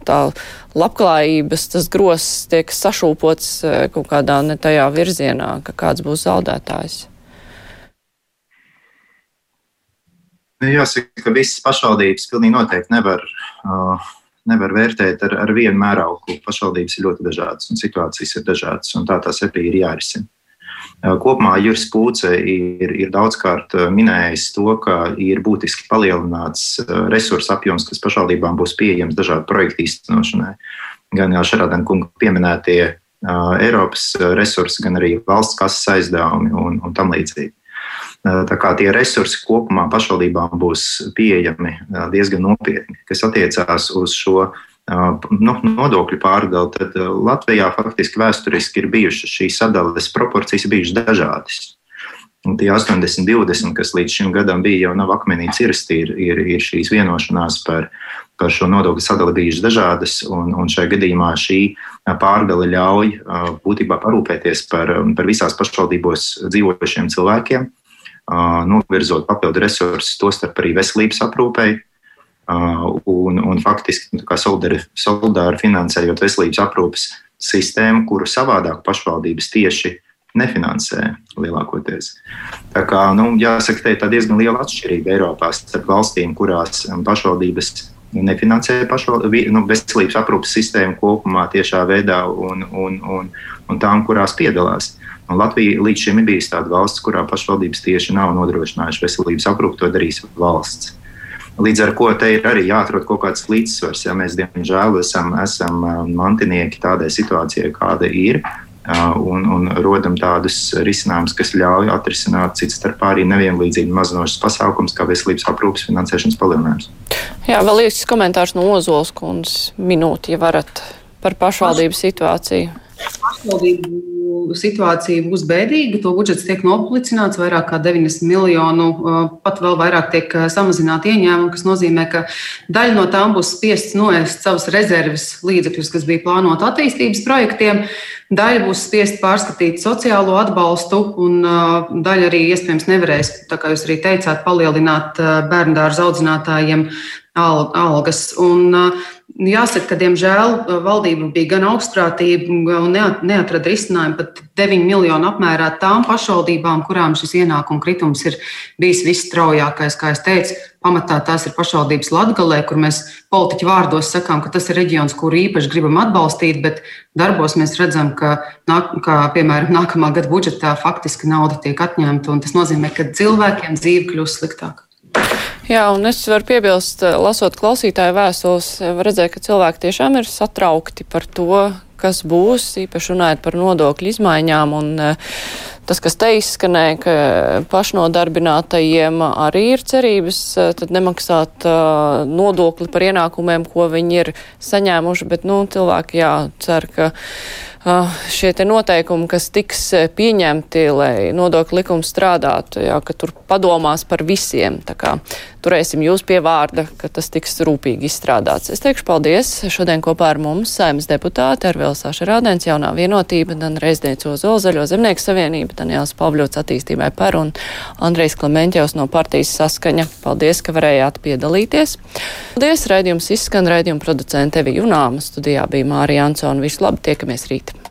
tā labklājības, tas gross tiek sašūpots eh, kaut kādā ne tajā virzienā, ka kāds būs zaudētājs? Jāsaka, ka visas pašvaldības pilnīgi noteikti nevar uh, nevar vērtēt ar, ar vienu mērauklu. Pašvaldības ir ļoti dažādas un situācijas ir dažādas, un tā tās arī ir jārisina. Kopumā Juris Pūce ir, ir daudzkārt minējis to, ka ir būtiski palielināts resursu apjoms, kas pašvaldībām būs pieejams dažādu projektu īstenošanai. Gan jau Šarādena kunga pieminētie Eiropas resursi, gan arī valsts kases aizdevumi un, un tam līdzīgi. Tā kā tie resursi kopumā pašvaldībām būs pieejami diezgan nopietni, kas attiecās uz šo nu, nodokļu pārdali, tad Latvijā faktiski vēsturiski ir bijušas šīs sadales proporcijas bijušas dažādas. Un tie 80, 20, kas līdz šim gadam bija, jau nav akmenī cirsti, ir, ir, ir šīs vienošanās par, par šo nodokļu sadali bijušas dažādas. Un, un šajā gadījumā šī pārdale ļauj būtībā parūpēties par, par visās pašvaldībos dzīvojušiem cilvēkiem, novirzot papildu resursus, tostarp arī veselības aprūpei, un, un faktiski nu, solidāri, solidāri finansējot veselības aprūpes sistēmu, kuru savādāk pašvaldības tieši nefinansē lielākoties. Tā kā, nu, jāsaka, te ir diezgan liela atšķirība Eiropā starp valstīm, kurās pašvaldības nefinansē pašvaldības nu, veselības aprūpes sistēmu kopumā tiešā veidā un, un, un, un tām, kurās piedalās. Un Latvija līdz šim ir bijusi tāda valsts, kurā pašvaldības tieši nav nodrošinājušas veselības aprūpi, to darīs valsts. Līdz ar to te ir arī jāatrod kaut kāds līdzsvars. Ja mēs, diemžēl, esam, esam mantinieki tādai situācijai, kāda ir, un, un rodam tādus risinājumus, kas ļauj atrisināt citu starpā arī nevienlīdzību mazinošas pasākums, kā veselības aprūpas finansēšanas palielinājums. Jā, vēl īsts komentārs no Ozols kundzes minūti, ja varat par pašvaldību situāciju. Pašvaldību situācija būs bēdīga. To budžets tiek noplicināts vairāk kā 90 miljonu, pat vēl vairāk tiek samazināti ieņēmumi, kas nozīmē, ka daļa no tām būs spiests noēst savas rezerves līdzekļus, kas bija plānoti attīstības projektiem. Daļa būs spiest pārskatīt sociālo atbalstu, un daļa arī iespējams nevarēs, kā jūs arī teicāt, palielināt bērnu dārza audzinātājiem algas. Un, Jāsaka, ka, diemžēl, valdība bija gan augstprātīga un neatrada risinājumu pat 9 miljonu apmērā tām pašvaldībām, kurām šis ienākuma kritums ir bijis visstraujākais. Kā jau teicu, pamatā tās ir pašvaldības Latvijā, kur mēs politiķu vārdos sakām, ka tas ir reģions, kuru īpaši gribam atbalstīt, bet darbos mēs redzam, ka, nāk, ka piemēram, nākamā gada budžetā faktiski nauda tiek atņemta. Tas nozīmē, ka cilvēkiem dzīve kļūst sliktāka. Jā, un es varu piebilst, lasot klausītāju vēstules, redzēt, ka cilvēki tiešām ir satraukti par to, kas būs, īpaši runājot par nodokļu izmaiņām. Un, uh, tas, kas te izskanēja, ka pašnodarbinātajiem arī ir cerības tad nemaksāt uh, nodokli par ienākumiem, ko viņi ir saņēmuši, bet, nu, cilvēki, jā, cer, ka šie te noteikumi, kas tiks pieņemti, lai nodokļu likums strādātu, jā, ka tur padomās par visiem. Tā kā turēsim jūs pie vārda, ka tas tiks rūpīgi izstrādāts. Es teikšu paldies. Šodien kopā ar mums saimnes deputāti Arvēl Saša Rādens, jaunā vienotība, Dan Reizniec Ozola, Zaļo zemnieku savienība, Daniels Pavļots attīstībai par un Andrejs Klementjevs no partijas saskaņa. Paldies, ka varējāt piedalīties. Paldies, raidījums izskan, raidījuma producente Evi Junāma, studijā bija Mārija Ansona. Visu labi, tiekamies rīt!